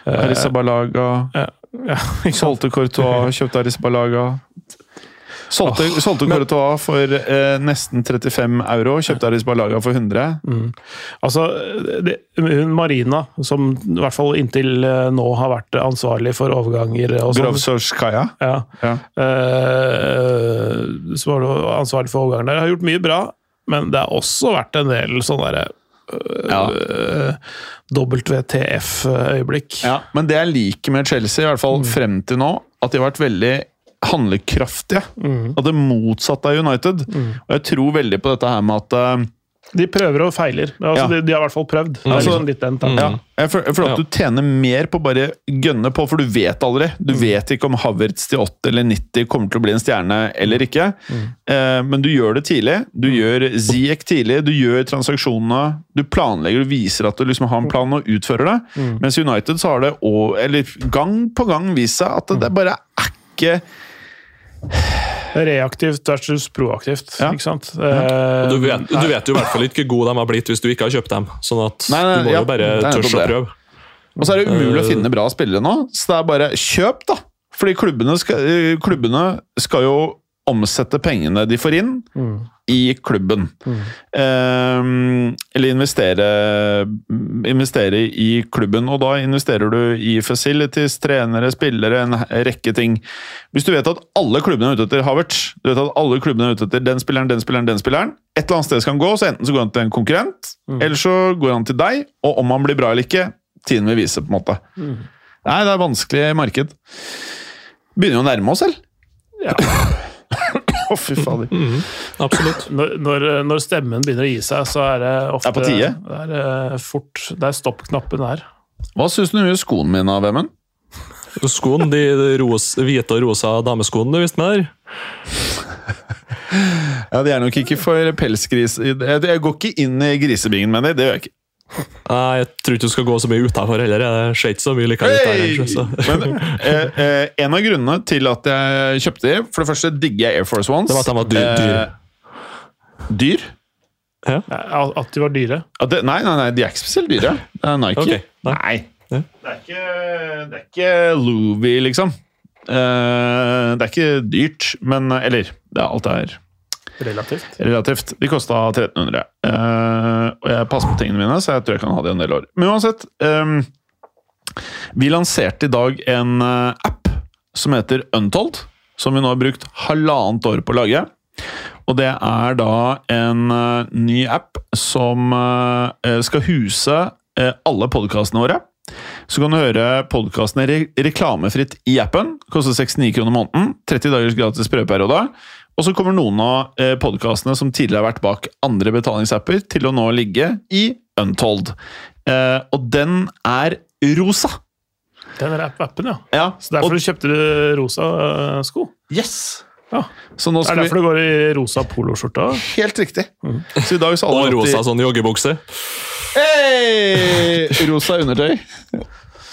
Arisabalaga. Ja, ja. Solgte Courtois, kjøpte Arissabalaga. Solgte, solgte Courtois for eh, nesten 35 euro, kjøpte Arissabalaga for 100. Altså, det, hun Marina, som i hvert fall inntil eh, nå har vært ansvarlig for overganger og sånn, Grovsorskaya. ja, Ja. eh, som var ansvarlig for overgangen der, har gjort mye bra, men det har også vært en del sånne derre Ja. eh, WTF-øyeblikk. Ja, men det jeg liker med Chelsea, i hvert fall frem til nå, at de har vært veldig handlekraftige. At det motsatte av United. Og jeg tror veldig på dette her med at eh, De prøver og feiler. Altså, Ja. de, de har i hvert fall prøvd. Det er Altså, liksom litt den tanken. ja, jeg føler, at du tjener mer på bare gønne på, for du vet aldri. Du vet ikke om Havertz til 8 eller 90 kommer til å bli en stjerne eller ikke. Eh, men du gjør det tidlig. Du gjør Ziek tidlig, du gjør transaksjonene. Du planlegger og viser at du liksom har en plan og utfører det. Mens United så har det å- eller gang på gang vist seg at det bare er ikke Reaktivt versus proaktivt. Ja. ikke sant? Og Eh, Du vet, du vet jo i hvert fall ikke hvor gode de har blitt hvis du ikke har kjøpt dem. Sånn at Nei, nei, du må ja, jo bare tørre å prøve. Og så er det umulig å finne bra spillere nå, så det er bare kjøp, da! Fordi klubbene skal, eh, klubbene skal jo omsette pengene de får inn, i klubben. Eh, eller investere, investere i klubben, og da investerer du i facilities, trenere, spillere, en rekke ting. Hvis du vet at alle klubbene er ute etter Havertz, du vet at alle klubbene er ute etter den spilleren, den spilleren, den spilleren, et eller annet sted skal han gå, så enten så går han til en konkurrent, eller så går han til deg, og om han blir bra eller ikke, tiden vil vise, på en måte. Nei, det er vanskelig marked. Begynner jo å nærme oss selv. Ja. Å, fy fader. Absolutt. Når, når, når stemmen begynner å gi seg, så er det ofte Det er på tide. Det er eh, fort Det er stoppknappen her. Hva syns du om skoene mine, Vemund? Skoen, de ros, hvite og rosa dameskoene du visste med der. Ja, De er nok ikke for pelsgris... Jeg, jeg går ikke inn i grisebingen med det. Det gjør jeg ikke. Nei, jeg tror ikke du skal gå så mye utafor heller. Det ser ikke så mye like. Hey! Men, eh, eh, en av grunnene til at jeg kjøpte de For det første digger jeg Air Force Ones. Det var at de var dyr- dyr. Eh, dyr? Ja, At de var dyre. Det, nei, nei, nei, de er ikke spesielt dyre. Det er Nike. Okay. nei. Nei. Det, er ikke, det er ikke Louis, liksom. Uh, det er ikke dyrt, men Eller, det er alt er Relativt. relativt. De kosta 1300. Uh, og jeg passer på tingene mine, så jeg tror jeg kan ha det i en del år. Men uansett um, Vi lanserte i dag en eh, app som heter Untold. Som vi nå har brukt halvannet år på å lage. Og det er da en uh, ny app som uh, skal huse uh, alle podkastene våre. Så kan du høre podkastene re reklamefritt i appen. Koster 69 kroner måneden. 30 dagers gratis prøveperiode. Og så kommer noen av eh, podkastene som tidligere har vært bak andre betalingsapper, til å nå ligge i Untold. Eh, og den er rosa! Den er appen, ja. Ja, Så derfor og, du kjøpte du rosa eh, sko? yes! Ja. Så nå Det er det derfor du går i rosa poloskjorte? Helt riktig. Så i dag så Og i- rosa sånn joggebukse. Hey! Rosa undertøy.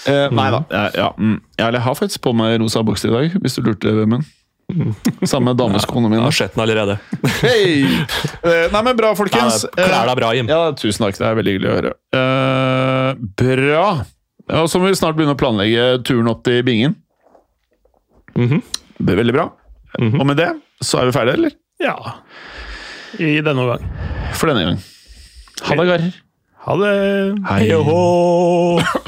Eh, nei da. Ja, ja, mm. Ja, eller jeg har faktisk på meg rosa bukser i dag, hvis du lurte, Vemund. Samme dameskoene mine. Jeg har sett den allerede. Hei! Eh, nei, men bra, folkens. Klær deg bra, Jim. Ja, tusen takk. Det er veldig hyggelig å høre. Uh, bra. Og så må vi snart begynne å planlegge turen opp til Bingen. Mhm. Det er veldig bra. Og med det så er vi ferdige, eller? Ja. I denne omgang. For denne gang. Ha det, karer. Ha det. Hei.